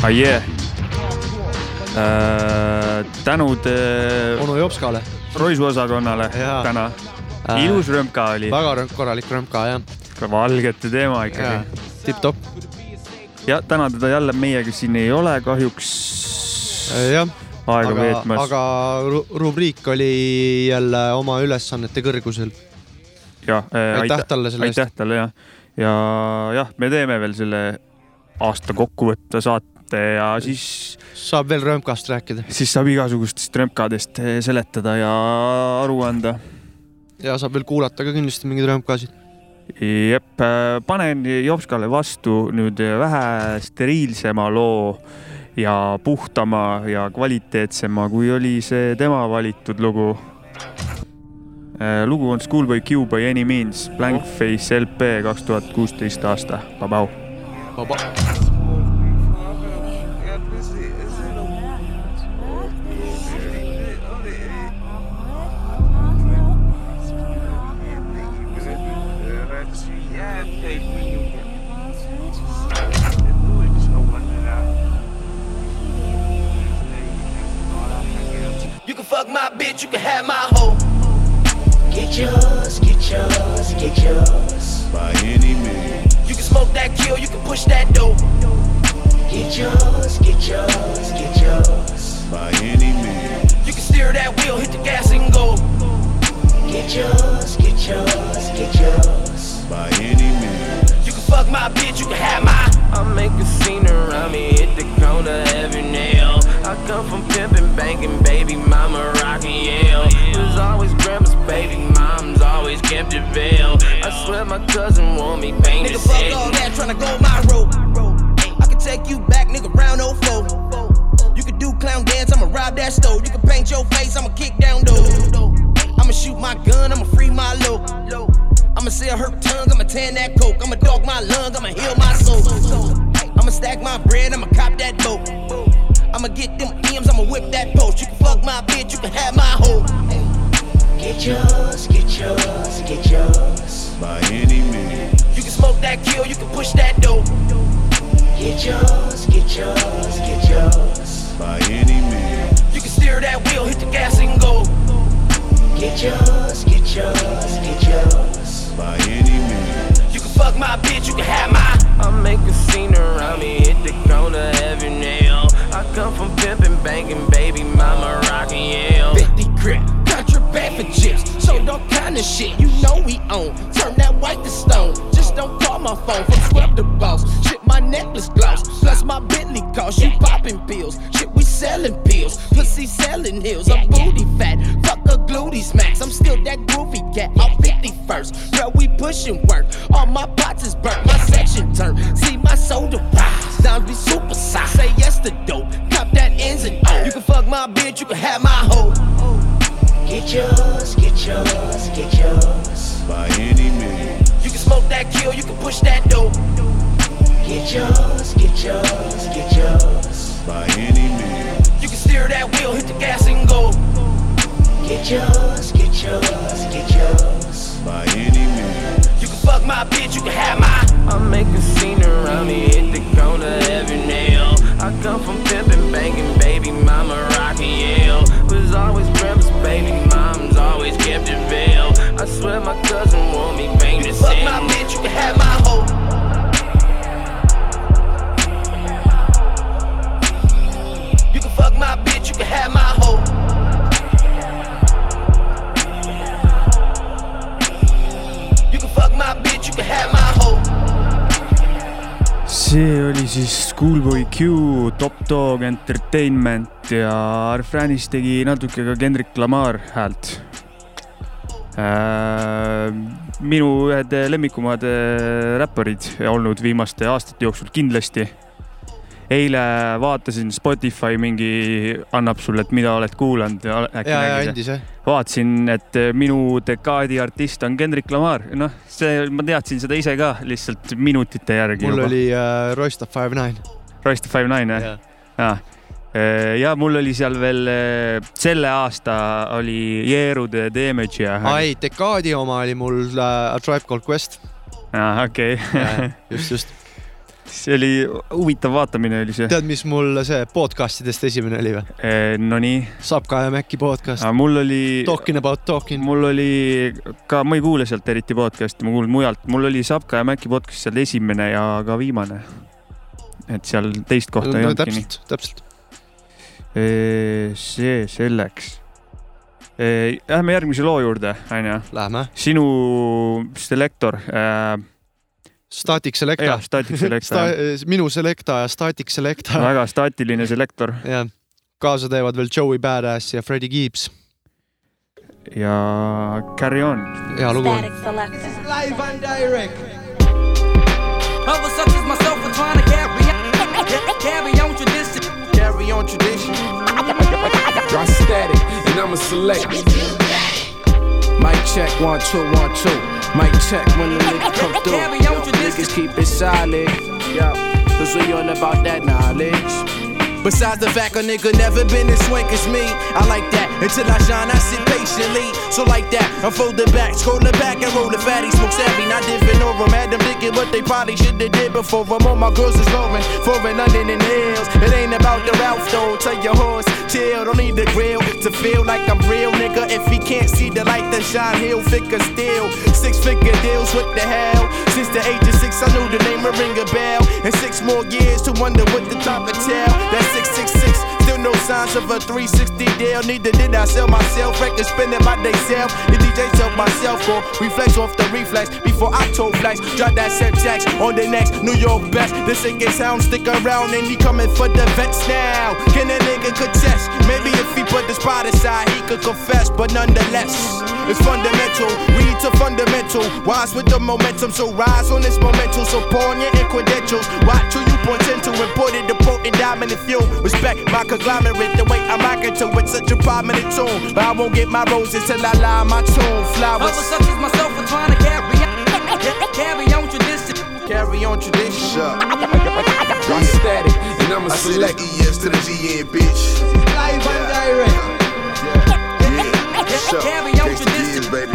Ah yeah. äh,. tänud äh, onu Jopskale. roisuosakonnale Jaa. täna. Äh, ilus rõmka oli. väga korralik rõmka jah. valgete teema ikkagi. tipp-topp. ja täna teda jälle meiega siin ei ole kahjuks. jah. aega aga, veetmas. aga ru- rubriik oli jälle oma ülesannete kõrgusel. jah, aitäh talle selle eest. aitäh talle jah, ja jah, me teeme veel selle aasta kokkuvõtte saate ja siis. saab veel rõmkast rääkida. siis saab igasugustest rõmkadest seletada ja aru anda. ja saab veel kuulata ka kindlasti mingeid rõmkasid. jep, panen Jopskale vastu nüüd vähe steriilsema loo ja puhtama ja kvaliteetsema, kui oli see tema valitud lugu. lugu on Schoolboy Q by any means, Blank Face LP kaks tuhat kuusteist aasta, vabau. vaba. Fuck my bitch, you can have my hoe. Get yours, get yours, get yours. By any means. You can smoke that kill, you can push that dope. Get yours, get yours, get yours. By any means. You can steer that wheel, hit the gas and go. Get yours, get yours, get yours. By any means. You can fuck my bitch, you can have my. I make a scene around me, hit the corner every nail. I come from pimping, banking, baby mama rocking Yale. Was always grandma's baby, mom's always kept it veil. I swear my cousin want me painted. Nigga, fuck all that, tryna go my road. I can take you back, nigga, round 04. You can do clown dance, I'ma rob that stove. You can paint your face, I'ma kick down doors. I'ma shoot my gun, I'ma free my low. I'ma sell her tongue, I'ma tan that coke. I'ma dog my lung, I'ma heal my soul. I'ma stack my bread, I'ma cop that boat. I'ma get them M's, I'ma whip that post. You can fuck my bitch, you can have my hoe. Get yours, get yours, get yours. By any means. You can smoke that kill, you can push that dope. Get yours, get yours, get yours. By any means. You can steer that wheel, hit the gas and go. Get yours, get yours, get yours. By any means. You can fuck my bitch, you can have my. I make a scene around me, hit the corner every nail. I come from pimping, banking, baby mama rocking Yale. 50 grip, contraband for chips. Sold all kind of shit, you know we own. Turn that white to stone. Just don't call my phone from scrub the boss. Shit, my necklace gloss. Plus my Bentley cost. You popping pills. Shit, we selling pills. Pussy selling hills. I'm booty fat. Fuck a glutey smacks. I'm still that groovy cat. I'm 51st. Bro, we pushing work. All my pots is burnt. My section turn. See my soda rise. Be super. Say yes to dope. Cop that ends and O. You can fuck my bitch. You can have my hoe. Get yours, get yours, get yours. By any means. You can smoke that kill, you can push that dope. Get yours, get yours, get yours. By any means. You can steer that wheel, hit the gas and go. Get yours, get yours, get yours. By any means. Fuck my bitch, you can have my. I make a scene around me, hit the corner every nail. I come from pimping, banking, baby mama rocking Yale. Was always grandma's baby, mom's always kept it veil. I swear my cousin want me painted. Fuck my bitch, you can have my hoe. You can fuck my bitch, you can have my hoe. You can fuck my bitch, you can have my see oli siis Schoolboy Q, Top Dog Entertainment ja refräänis tegi natuke ka Kendrick Lamar häält äh, minu ühed lemmikumad äh, räpparid olnud viimaste aastate jooksul kindlasti. Eile vaatasin Spotify mingi annab sulle, et mida oled kuulanud. vaatasin, et minu dekaadi artist on Kendrick Lamar, noh, see, ma teadsin seda ise ka lihtsalt minutite järgi. mul juba. oli uh, Royce Five Nine. Royce Five Nine jah? jaa ja mul oli seal veel selle aasta oli Jeerude Damage ja. ai, dekaadi oma oli mul uh, A Tribe Called Quest. aa, okei just, just see oli huvitav vaatamine oli see. tead, mis mul see podcast idest esimene oli või? Nonii. Sapka ja Mäkki podcast. mul oli. Talking about talking. mul oli ka, ma ei kuule sealt eriti podcast'i, ma kuulan mujalt, mul oli Sapka ja Mäkki podcast seal esimene ja ka viimane. et seal teist kohta ei no, olnudki nii. täpselt, täpselt. see selleks. Lähme järgmise loo juurde, onju. Lähme. sinu selektor äh,. Static Selecta jah, Static Selecta Sta-, minu Selecta ja Static Selecta. väga staatiline selektor jah, kaasa teevad veel Joey Badass ja Freddie Gibbs. ja Carry On. hea lugu on. Live and direct. Others such as myself are trying to carry [laughs] carry on tradition. Carry on tradition. Drop static, and I'ma select. Mic check, one, two, one, two. Mic check when the nigga come [laughs] through. Yo, niggas keep it solid. Yo, cause we all about that knowledge. Besides the fact a nigga never been as swank as me, I like that. Until I shine, I sit patiently. So like that, I fold it back, scroll it back and roll the fatty, smoke savvy, not dipping over. Had them thinking what they probably should have did before. I'm on my girls is rolling, foreign London and hills. It ain't about the Ralph though. Tell your horse, chill, don't need the grill to feel like I'm real, nigga. If he can't see the light that shine, he'll figure still. Six figure deals, what the hell? Since the age of six, I knew the name would ring a bell. And six more years to wonder what the top of tell. That's 666. Still no signs of a 360 deal. Neither did I sell myself. Record spinning by self. The DJ tell myself go reflex off the reflex before I told flex. Drop that set jacks on the next New York best. This singing sound stick around and he coming for the vets now. Can a nigga contest? Maybe if he put the spot aside, he could confess. But nonetheless, it's fundamental. Read to fundamental. Wise with the momentum, so rise on this momentum. So pawn your credentials. Watch who you point into. Imported the potent dominant fuel. Respect my conglomerate. The way I'm rocking to it, such a prominent tune. But I won't get my roses till I lie my tune. Flowers. Others such as myself are trying to carry carry on tradition. Carry on tradition. Drop static, and I'ma I said select. the ES to the GN, bitch. Live and direct. Sure. Carry on Gangsta years, baby.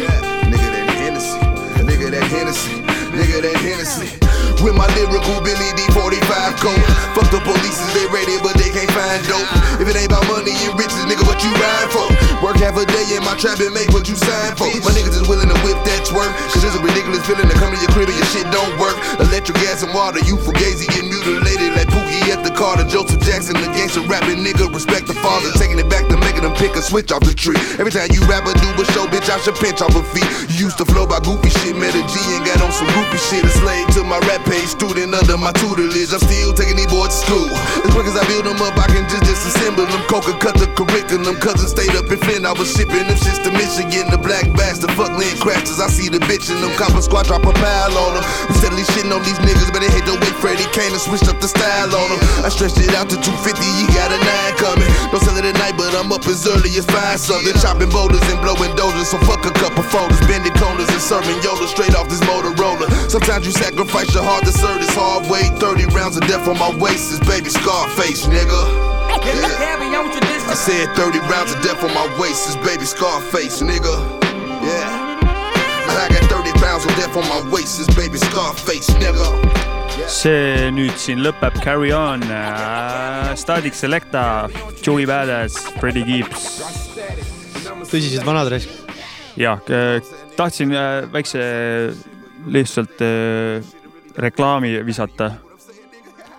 Yeah. Nigga that Hennessy. Nigga that Hennessy. Nigga that Hennessy. With my lyrical Billy D45 coat. Fuck the police, they ready, but they can't find dope. If it ain't about money and riches, nigga, what you ride for? Work half a day in my trap and make what you sign for. My niggas is willing to whip that twerk. Cause it's a ridiculous feeling to come to your crib and your shit don't work. Electric gas and water, you fugazi get mutilated like Pookie at the Carter. Joseph Jackson, the gangster rapping nigga. Respect the father, taking it back to making them pick a switch off the tree. Every time you rap a do a show, bitch, I should pinch off a feet. You used to flow by goofy shit, met a G and got on some goofy shit. A slave to my rap page, student under my tutelage. I'm still taking these boys to school. As quick as I build them up, I can just disassemble them. Coca cut the curriculum. Cousin stayed up in Flint, I was shipping them shits to Michigan. The black bastard, fuck land crashes. I see the bitch in them. Copper squad drop a pile on them. We steadily shitting on these niggas, but they hate the way Freddie came and switched up the style on them. I stretched it out to 250, he got a nine coming. Don't sell it at night, but I'm up as early as five something. Chopping boulders and blowing dozers, so fuck a couple folders. Bending corners and serving Yoda straight off this Motorola. Sometimes you sacrifice your heart to serve this hard way. 30 rounds of death on my waist is baby Scarface, nigga. Yeah. Carry on tradition. I said 30 rounds of death on my waist is baby Scarface, nigga. Yeah. And I got 30 pounds of death on my waist is baby Scarface, nigga. see nüüd siin lõpeb Carry On äh,, Static Selecta, Joey Badass, Freddie Gibbs. tõsised vanad raisk. jah, tahtsin äh, väikse lihtsalt äh, reklaami visata.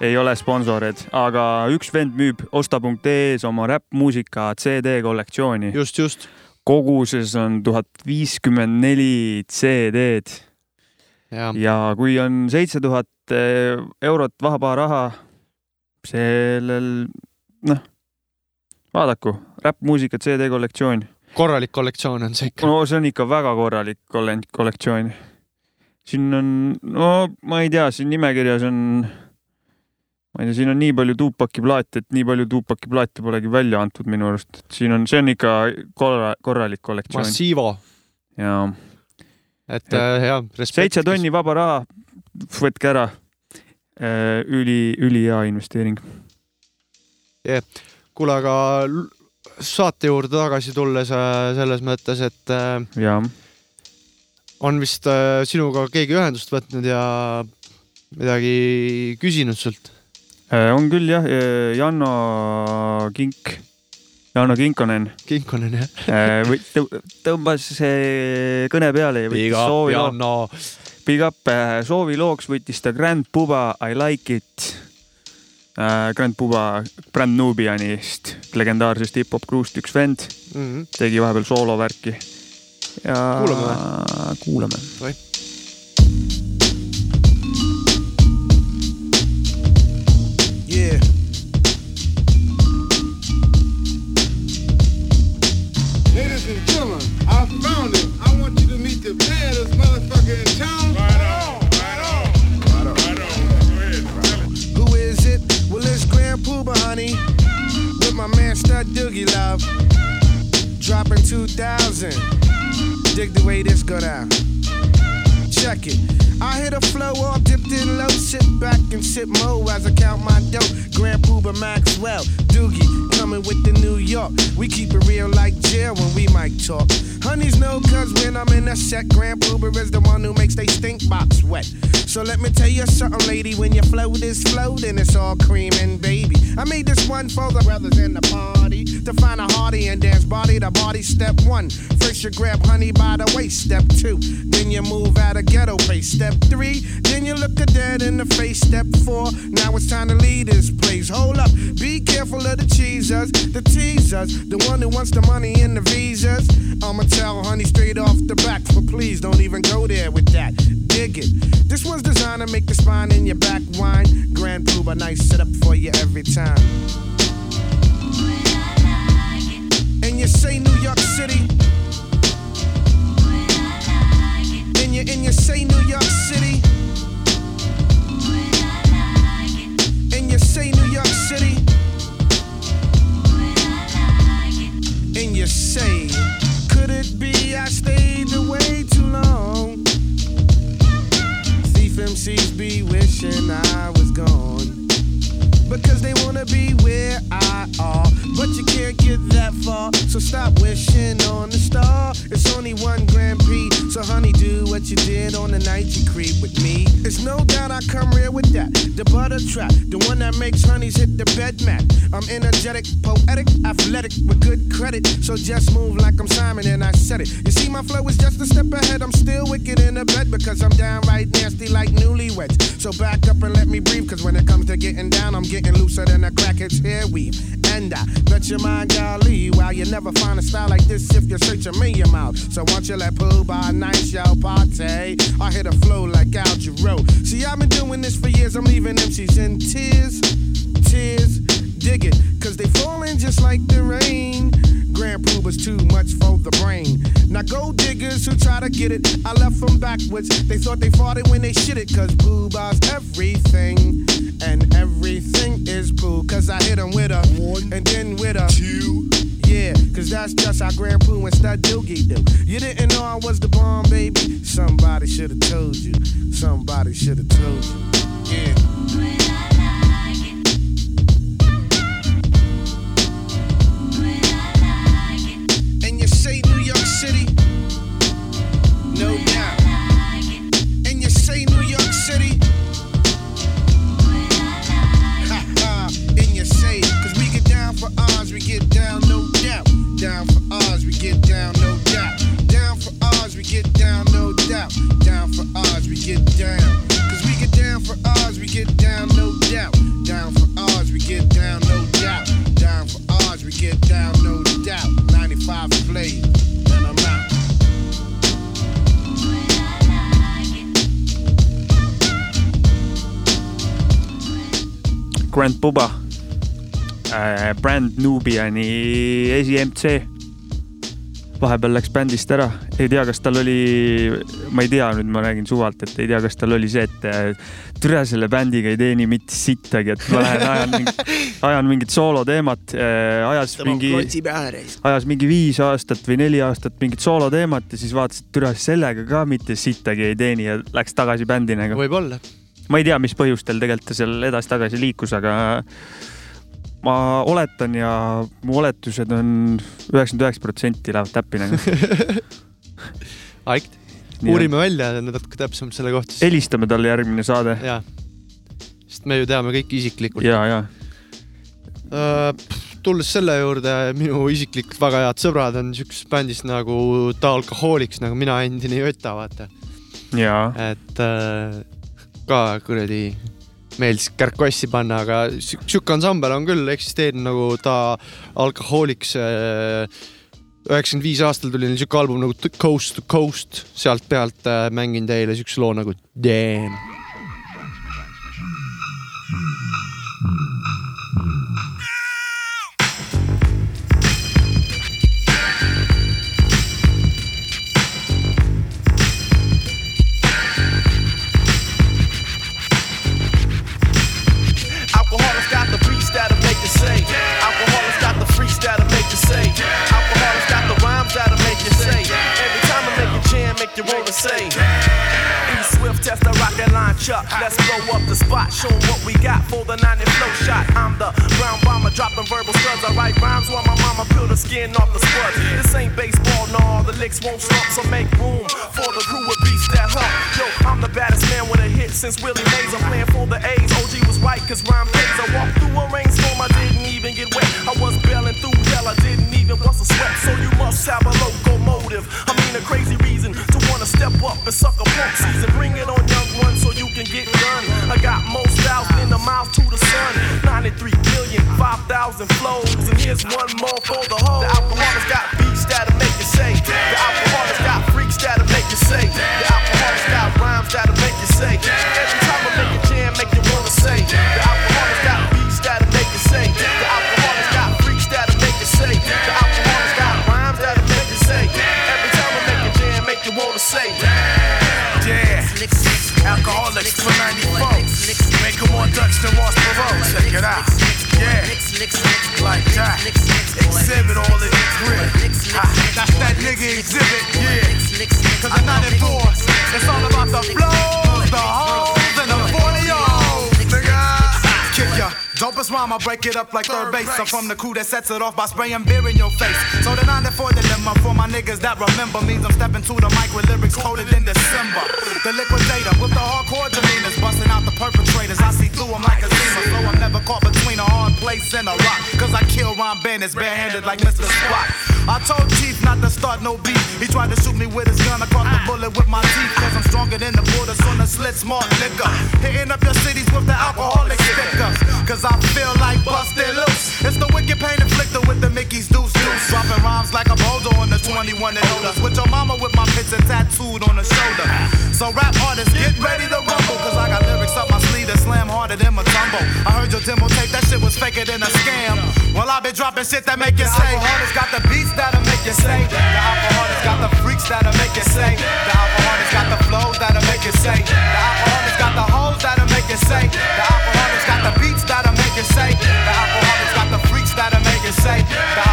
ei ole sponsorid, aga üks vend müüb osta.ee-s oma räppmuusika CD kollektsiooni. just, just. koguses on tuhat viiskümmend neli CD-d. ja, kui on seitse tuhat eurot vaba raha, sellel noh, vaadaku, räppmuusika CD kollektsioon. korralik kollektsioon on see ikka. no see on ikka väga korralik kolle- kollektsioon. Siin on, no ma ei tea, siin nimekirjas on, ma ei tea, siin on nii palju Tupaki plaate, et nii palju Tupaki plaate polegi välja antud minu arust, et siin on, see on ikka korra-, korralik kollektsioon. Massivo. jaa. et äh, jah, seitse tonni vaba raha, võtke ära. üli, ülihea investeering. yeah.. kuule, aga saate juurde tagasi tulles äh, selles mõttes, et äh. On vist äh, sinuga keegi ühendust võtnud ja midagi küsinud sult? Äh, on küll jah, Janno Kink, Janno Kinkonen. Kinkonen jah. tõmbas see kõne peale ja võttis soovi Janno. Big up, soovilooks võttis ta Grand Puba I like it. Grand Puba Brand Nubianist, legendaarsest hip-hop kruust üks vend Mhm. tegi vahepeal soolovärki. Ja Kuulame kuulame. Yeah. Ladies and gentlemen, I found it. I want you to meet the baddest motherfucker in town. Right on, right on, right on. Who is it? Well, it's Grand Pooba, honey. With my man Stud Doogie Love. Dropping 2000. Dig the way this go down. Check it. I hit a flow low. And sip mo as I count my dough. Grand Pooba Maxwell. Doogie coming with the New York. We keep it real like jail when we might talk. Honeys know cause when I'm in a set, Grand Pooba is the one who makes they stink box wet. So let me tell you something, lady. When your flow is floating, it's all creaming, baby. I made this one for the brothers in the party to find a hearty and dance body to body. Step one, first you grab honey by the waist. Step two, then you move out of ghetto face. Step three, then you look a dead in the face. Step four, now it's time to leave this place. Hold up, be careful of the cheesers, the teasers, the one who wants the money and the visas. I'ma tell honey straight off the back, but please don't even go there with that. Dig it. This one's designed to make the spine in your back whine. Grand Pooba, nice setup for you every time. And you say New York City. And you and you say New York City. You say New York City. And you say, could it be I stayed away too long? Thief MCs be wishing I was gone. Because they wanna be where I are. But you can't get that far. So stop wishing on the star. It's only one Grand Prix. So honey, do what you did on the night you creep with me. It's no doubt I come real with that. The butter trap, the one that makes honeys hit the bed mat. I'm energetic, poetic, athletic with good credit. So just move like I'm Simon and I said it. You see, my flow is just a step ahead. I'm still wicked in the bed because I'm downright nasty like newlyweds. So back up and let me breathe. Cause when it comes to getting down, I'm getting looser than a crackhead's hair weave. And I bet your mind, golly, while you never find a style like this if you search a million miles. So once you let poo by nice y'all party, I hit a flow like Al Jarreau. See, I've been doing this for years. I'm leaving MCs in tears, tears. Dig it, cause they falling just like the rain. Grand Pooba's too much for the brain. Now go diggers who try to get it, I left them backwards. They thought they fought it when they shit it, cause Pooba's everything. And everything is poo, cause I hit them with a one and then with a two. Yeah, cause that's just how Grand Poo and Stud Doogie do. You didn't know I was the bomb, baby? Somebody should've told you. Somebody should've told you. Yeah. Puba äh,, Brand Nubiani esi-MC. vahepeal läks bändist ära, ei tea, kas tal oli, ma ei tea, nüüd ma räägin suvalt, et ei tea, kas tal oli see, et äh, türa selle bändiga ei teeni mitte sittagi, et ma lähen ajan [laughs] mingit, ajan mingit sooloteemat, ajas Tõmbab mingi ajas mingi viis aastat või neli aastat mingit sooloteemat ja siis vaatas, et türa sellega ka mitte sittagi ei teeni ja läks tagasi bändi nagu. võib-olla. Ma ei tea, mis põhjustel tegelikult ta seal edasi-tagasi liikus, aga ma oletan ja mu oletused on üheksakümmend üheksa protsenti lähevad täppi nagu. Aik, uurime välja natuke täpsemalt selle kohta. helistame talle järgmine saade. sest me ju teame kõik isiklikult. ja, ja tulles selle juurde, minu isiklikult väga head sõbrad on siukses bändis nagu The Alcoholics, nagu mina endine Jota, vaata. et äh, ka kuradi meeldis kärkossi panna, aga siuke ansambel on küll eksisteerinud nagu ta Alcoholics. üheksakümmend viis aastal tuli neil siuke album nagu Coast to Coast, sealt pealt äh, mängin teile siukse loo nagu Damn. From the crew that sets it off by spraying beer in your face. So the 94 dilemma for my niggas that remember means I'm stepping to the mic with lyrics coded in December. The liquidator with the hardcore demeanors, busting out the perpetrators. I see through them like a zima. So I'm never caught between a hard place and a rock. Cause I kill Ron Bandits barehanded like Mr. Spot. I told Chief not to start no beef. He tried to shoot me with his gun. I caught the bullet with my teeth. Cause I'm stronger than the borders on the slit smart liquor. Hitting up your cities with the alcoholic stickers. Cause I feel like busted loose. It's the wicked pain inflicted with the Mickey's deuce deuce. Dropping rhymes like a boulder on the 21 and older. With your mama with my picture tattooed on the shoulder. So rap artists, get ready to rumble. Cause I got lyrics up my sleeve that slam harder than my tumble. I heard your demo tape, that shit was faker than a scam. Well, I been dropping shit that make you say. Alcoholics got the beats that'll make you say. The alcoholics got the freaks that'll make you say. The alcoholics got the flows that'll make you say. The alcoholics got the hoes that'll make you say. The alcoholics got the beats that'll make you say. The alcoholics got the freaks that'll make you say.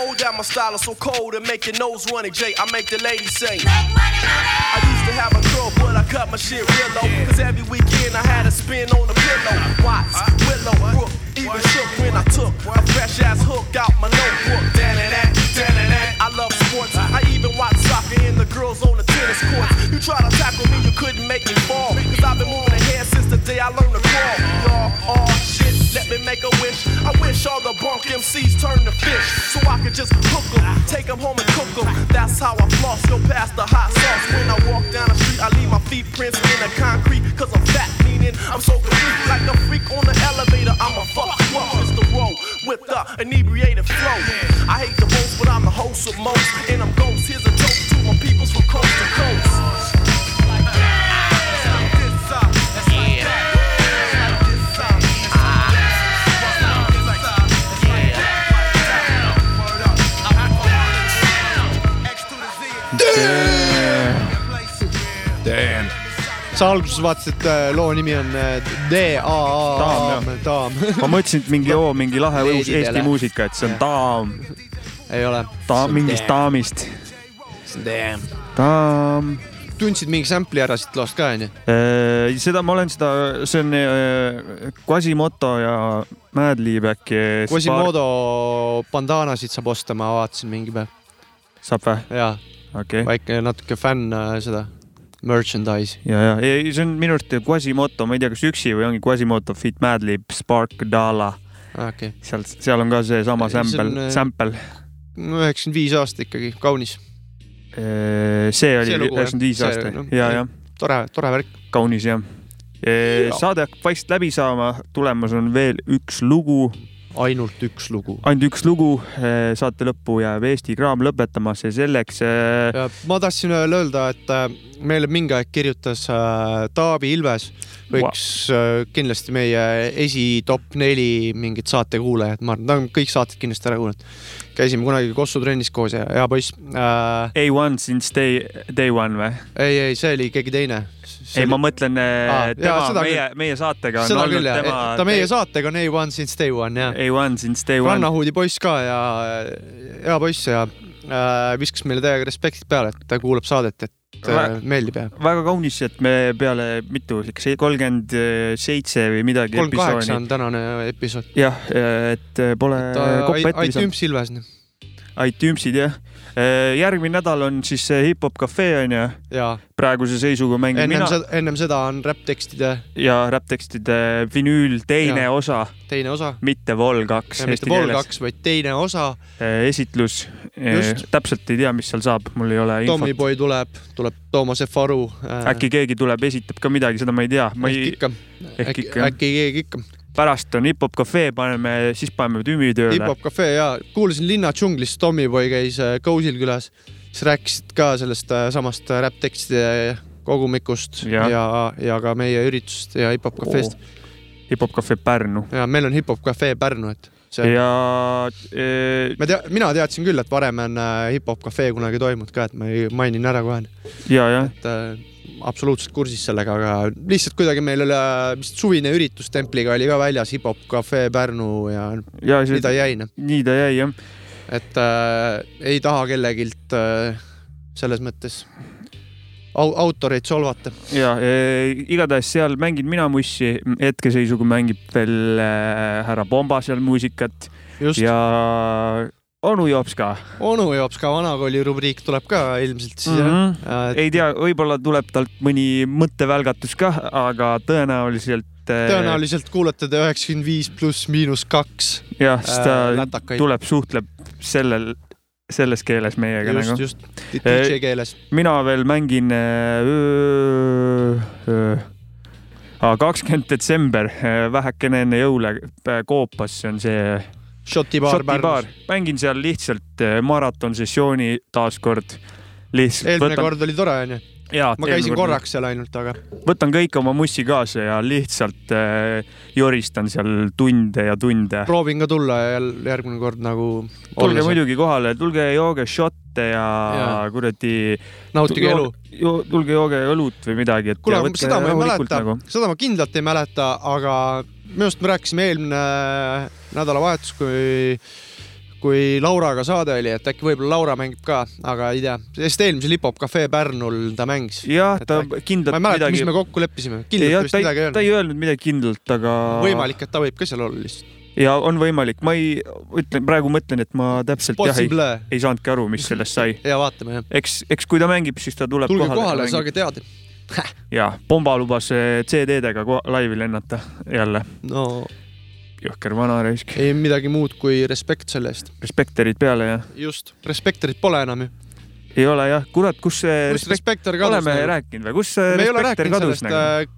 Told that my style is so cold and make your nose runny, Jay. I make the ladies say. I used to have a girl, but I cut my shit real low. Cause every weekend I had a spin on the pillow. Watts, Willow, Brook, even shook when I took a fresh ass hook out my notebook. Dan and that, dan and that. I love sports. I even watch soccer and the girls on the tennis courts. You try to tackle me, you couldn't make me fall. Cause I've been moving ahead since the day I learned to me make a wish. I wish all the bunk MCs turned to fish. So I could just hook 'em, take 'em home and cook 'em. That's how I floss, go past the hot sauce. When I walk down the street, I leave my feet prints in the concrete. Cause I'm fat, meaning I'm so complete. Like a freak on the elevator, I'm a fuck you up, Mr. Rowe, with the inebriated flow. I hate the most, but I'm the host of most. And I'm ghost, here's a toast to my peoples from coast to coast. Damn. sa alguses vaatasid, et äh, loo nimi on äh, D-A-A-A-M, Daam. ma mõtlesin, et mingi oo, mingi lahe uus. Eesti muusika, et see on Daam. ei ole. Ta-, mingist Daamist. Damn. Daam. tundsid mingi sample'i ära siit loost ka onju? Äh, seda ma olen seda, see on Quasimoto ja Madlib äkki. Quasimodo bandaanasid saab osta, ma vaatasin mingi päev. saab või? jaa, okay.. väike natuke fänn äh, seda merchandise. ja, ja ei, see on minu arust Quasimoto, ma ei tea, kas üksi või ongi Quasimoto Fit Madlib Spark Dala. okei, seal, seal on ka seesama sample, äh, sample. üheksakümmend viis aastat ikkagi, kaunis. see oli see jah. üheksakümmend viis aasta noh,, ja, ja tore, tore värk. kaunis jah. saade hakkab vaikselt läbi saama, tulemas on veel üks lugu. Ainult üks lugu. ainult üks lugu, saate lõppu jääb Eesti Kraam lõpetamas ja selleks. ma tahtsin veel öelda, et äh, meile mingi aeg kirjutas Taavi Ilves, võiks äh, kindlasti meie esi top neli mingit saatekuulajat, ma arvan, ta on kõik saated kindlasti ära kuulanud. käisime kunagi Kossu trennis koos ja hea poiss äh,. A1 since day, day one või? ei, ei, see oli keegi teine. ei, ma mõtlen Aa, ah, tema meie meie saatega on olnud küll jah, tema. ta meie saatega on A1 since day one jah. A1 since day one. rannahuudi poiss ka ja hea poiss ja äh, viskas meile täiega respektit peale, et ta kuulab saadet, et äh, Vä- meeldib ja. väga kaunis, et me peale mitu, kolmkümmend seitse või midagi. kolm kaheksa on tänane episood. jah, et pole iTunes Ilves. noh. iTunesid jah. Järgmine nädal on siis see hip-hop cafe on ju. Praeguse seisuga mängin ennem mina ennem seda on räpptekstide ja räpptekstide vinüül teine Jaa. osa, teine osa. mitte Vol kaks. mitte Vol kaks, vaid teine osa. esitlus. Just. täpselt ei tea, mis seal saab, mul ei ole infot. Tommyboy tuleb, tuleb Toomas F Aru. äkki keegi tuleb, esitab ka midagi, seda ma ei tea. ma ei. äkki, ikka äkki keegi ikka. Pärast on hip-hop cafe, paneme, siis paneme tümmi tööle. hip-hop cafe ja kuulasin Linna džunglis, Tommyboy käis äh, Kousil külas, siis rääkisid ka sellest äh, samast äh, räpptekstide kogumikust ja, ja, ja ka meie üritusest ja hip-hop cafe'st. hip-hop cafe Pärnu. ja meil on hip-hop cafe Pärnu, et see on ja e, ma tea, mina teadsin küll, et varem on hip-hop cafe kunagi toimunud ka, et ma mainin ära kohe. ja, jah, et absoluutselt kursis sellega, aga lihtsalt kuidagi meil oli äh, vist suvine üritus templiga oli ka väljas hip-hop cafe Pärnu ja, ja see, nii ta jäi, noh. nii ta jäi jah. et äh, ei taha kellegilt äh, selles mõttes au autoreid solvata. ja e, igatahes seal mängin mina mussi, hetkeseisuga mängib veel äh, härra Pomba seal muusikat ja onu Jops ka onu Jops ka vanakooli rubriik tuleb ka ilmselt siis mm. jah -hmm. ei tea, võib-olla tuleb talt mõni mõttevälgatus ka, aga tõenäoliselt. tõenäoliselt kuulete te üheksakümmend viis pluss miinus kaks. jah, siis ta äh, tuleb, suhtleb sellel, selles keeles meiega just, nagu. just, DJ keeles. mina veel mängin kakskümmend detsember, vähekene enne jõule äh, Koopas, on see Šoti baar Pärnus. mängin seal lihtsalt äh, maratonsessiooni taaskord. eelmine võtan... kord oli tore onju. Ma käisin kord- korraks seal ainult, aga võtan kõik oma mussi kaasa ja lihtsalt äh, joristan seal tunde ja tunde. proovin ka tulla jälle järgmine kord nagu. tulge muidugi kohale, tulge jooge šotte ja, ja. Kuradi. Nautige elu.. tulge jooge õlut või midagi, et kuule, seda ma ei mäleta nagu., seda ma kindlalt ei mäleta, aga minu arust me rääkisime eelmine nädalavahetus, kui, kui Lauraga saade oli, et äkki võib-olla Laura mängib ka, aga ei tea, sest eelmisel Hip-Hop Cafe Pärnul ta mängis. jah, ta kindlalt ma ei mäleta, midagi mis me kokku leppisime, kindlalt vist ta ei midagi ei, ta ei öelnud. öelnud midagi kindlalt, aga. võimalik, et ta võib ka seal olla lihtsalt. ja on võimalik, ma ei, ütlen praegu mõtlen, et ma täpselt jah ei, Possible. ei saanudki aru, mis sellest sai. [laughs] ja vaatame jah. eks, eks kui ta mängib, siis ta tuleb tulge kohale. kohale, saage teada. [laughs] ja Pomba lubas eh, CD-dega laivi lennata jälle. no jõhker vana raisk. ei midagi muud kui respekt selle eest. Respektorid peale ja just, respektorit pole enam ju. ei ole jah, kurat, kus see kus Respektor kadus? oleme rääkinud või, kus see rääkinud kadus nagu?,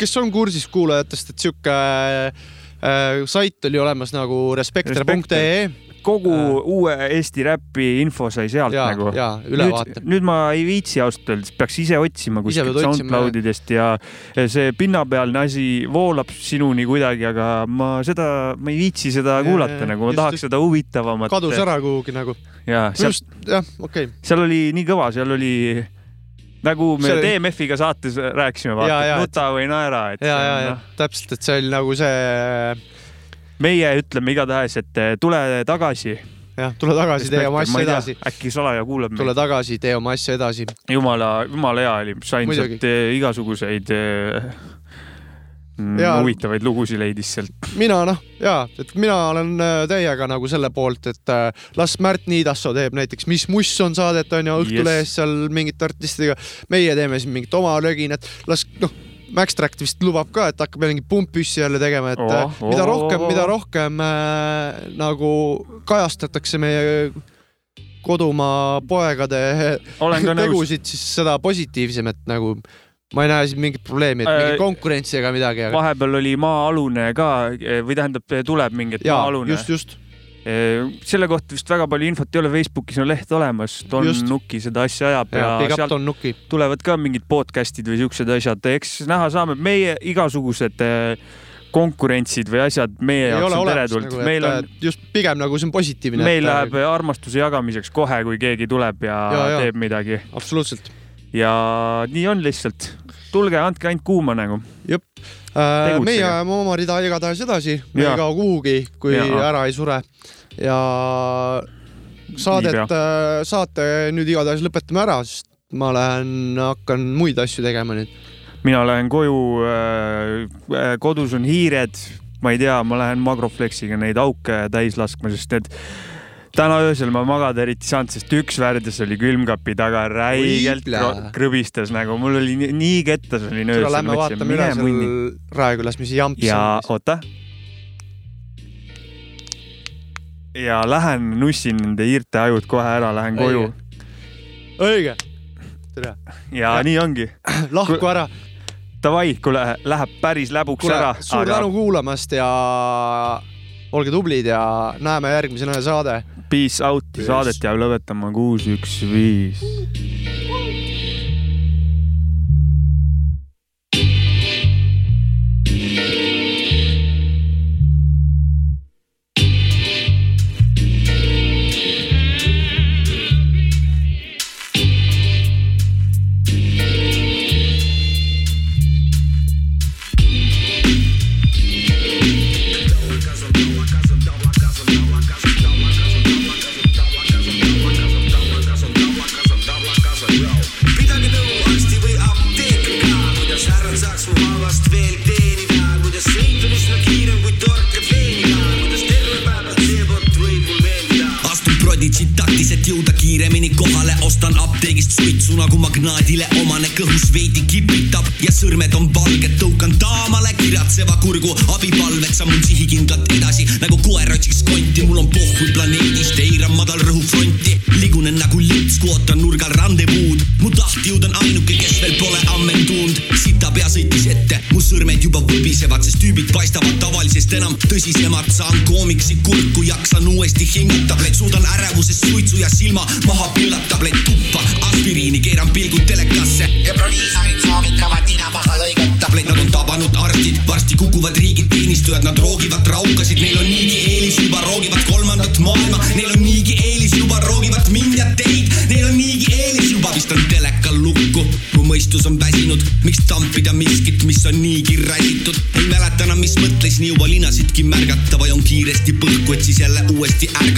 kes on kursis kuulajatest, et sihuke äh, sait oli olemas nagu respektor.ee. Kogu uue Eesti räpi info sai sealt Jaa, nagu. nüüd, nüüd ma ei viitsi ausalt öeldes, peaks ise otsima kuskilt pead otsima, SoundCloudidest ja see pinnapealne asi voolab sinuni kuidagi, aga ma seda, ma ei viitsi seda Jaa, kuulata jaa, nagu, ma tahaks seda huvitavamat. kadus ära kuhugi nagu. seal just, jah, okei okay.. seal oli nii kõva, seal oli nagu me See DMF-iga saates rääkisime, vaata, jaa, et- nuta või naera, et ja, ja ja noh, täpselt, et see oli nagu see, meie ütleme igatahes, et eh, tule tagasi. jah, tule tagasi, tee oma asja edasi. äkki salaja kuulab tule meid. tagasi, tee oma asja edasi. jumala, jumala hea oli, sain sealt eh, igasuguseid eh, mm, Jaa. huvitavaid lugusid leidis sealt. mina noh, jaa, et mina olen täiega nagu selle poolt, et las Märt Niidassoo teeb näiteks Mis muss on saadet on ju Õhtulehes yes. seal mingite artistidega, meie teeme siin mingit oma löginat, las noh, Max Tract vist lubab ka, et hakkab jälle mingit pumppüssi jälle tegema, et Oh, oh, mida oh, rohkem oh,, mida oh. rohkem äh, nagu kajastatakse meie kodumaa poegade [laughs] tegusid, siis seda positiivsem, et nagu ma ei näe siin mingit probleemi, et Äh, mingit konkurentsi ega midagi, aga vahepeal oli maa-alune ka või tähendab, tuleb mingi et Jaa, maa-alune. just, just.. Selle kohta vist väga palju infot ei ole, Facebookis on leht olemas, Don Just. Nuki seda asja ajab ja, up sealt tulevad ka mingid podcast'id või siuksed asjad, eks näha saame, meie igasugused eh, konkurentsid või asjad meie ei jaoks on teretulnud nagu, meil et on äh, just pigem nagu see on positiivne. meil läheb armastuse jagamiseks kohe, kui keegi tuleb ja, Ja, ja, ja. teeb midagi. absoluutselt. ja nii on lihtsalt. tulge, andke ainult kuuma nagu. jep. meie ajame oma rida igatahes edasi, me ei kao kuhugi, kui Jaa. ära ei sure. Ja saadet Niipea., saate nüüd igatahes lõpetame ära, sest ma lähen, hakkan muid asju tegema nüüd. mina lähen koju äh,, kodus on hiired, ma ei tea, ma lähen Magroflexiga neid auke täis laskma, sest need täna öösel ma magada eriti ei saanud, sest üks värdjas oli külmkapi taga räigelt krõbistas nagu, mul oli nii, kettas olin öösel. Lähme vaatame üle seal Raekülas, mis jamps ja on. oota. Ja lähen nussin nende hiirte ajud kohe ära, lähen koju õige. tere. ja nii ongi. [clears throat] lahku ära. Davai, kuule, läheb päris läbuks kuule ära, suur tänu kuulamast ja olge tublid ja näeme järgmisena saade. Peace out, saadet jääb lõpetama kuus, üks, viis. Koomiksi kurku, jaksan uuesti hingata, suudan ärevusest suitsu ja silma maha the act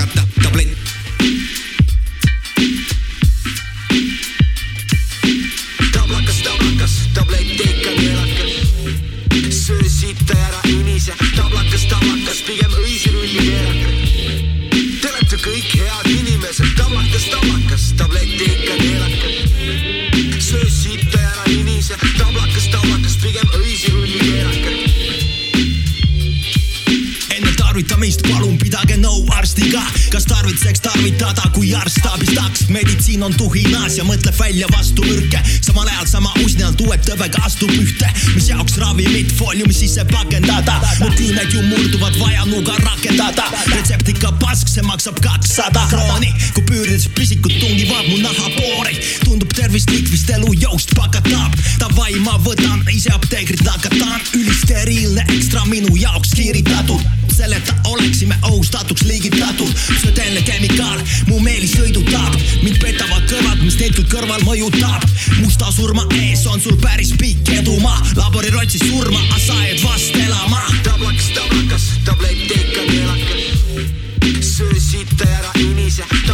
tarvitada, kui arst abistaks. meditsiin on tuhinas ja mõtleb välja vastumürke, samal ajal sama usnalt uue tõbega astub ühte, mis jaoks ravimit fooliumi sisse pakendada. küümed ju murduvad, vaja nuga rakendada. retseptika pask, see maksab kakssada krooni, kui püürides pisikud tungivad mu nahapoori. tundub tervislik, vist elu jõust pakatab. Davai, ma võtan ise apteekrit nakatan, ülisteriilne ekstra minu jaoks kiiritatud selleta oleksime ohustatuks liigitatud. Södelne kemikaal, mu meeli sõidutab mind petavad kõrvad, mis neid küll kõrval mõjutab musta surma ees on sul päris pikk edumaa. Labori rotsi surma, aga sa jääd vast elama. Tablakas, tablakas, tablett ikka keelakas. Söö sitta ära inise.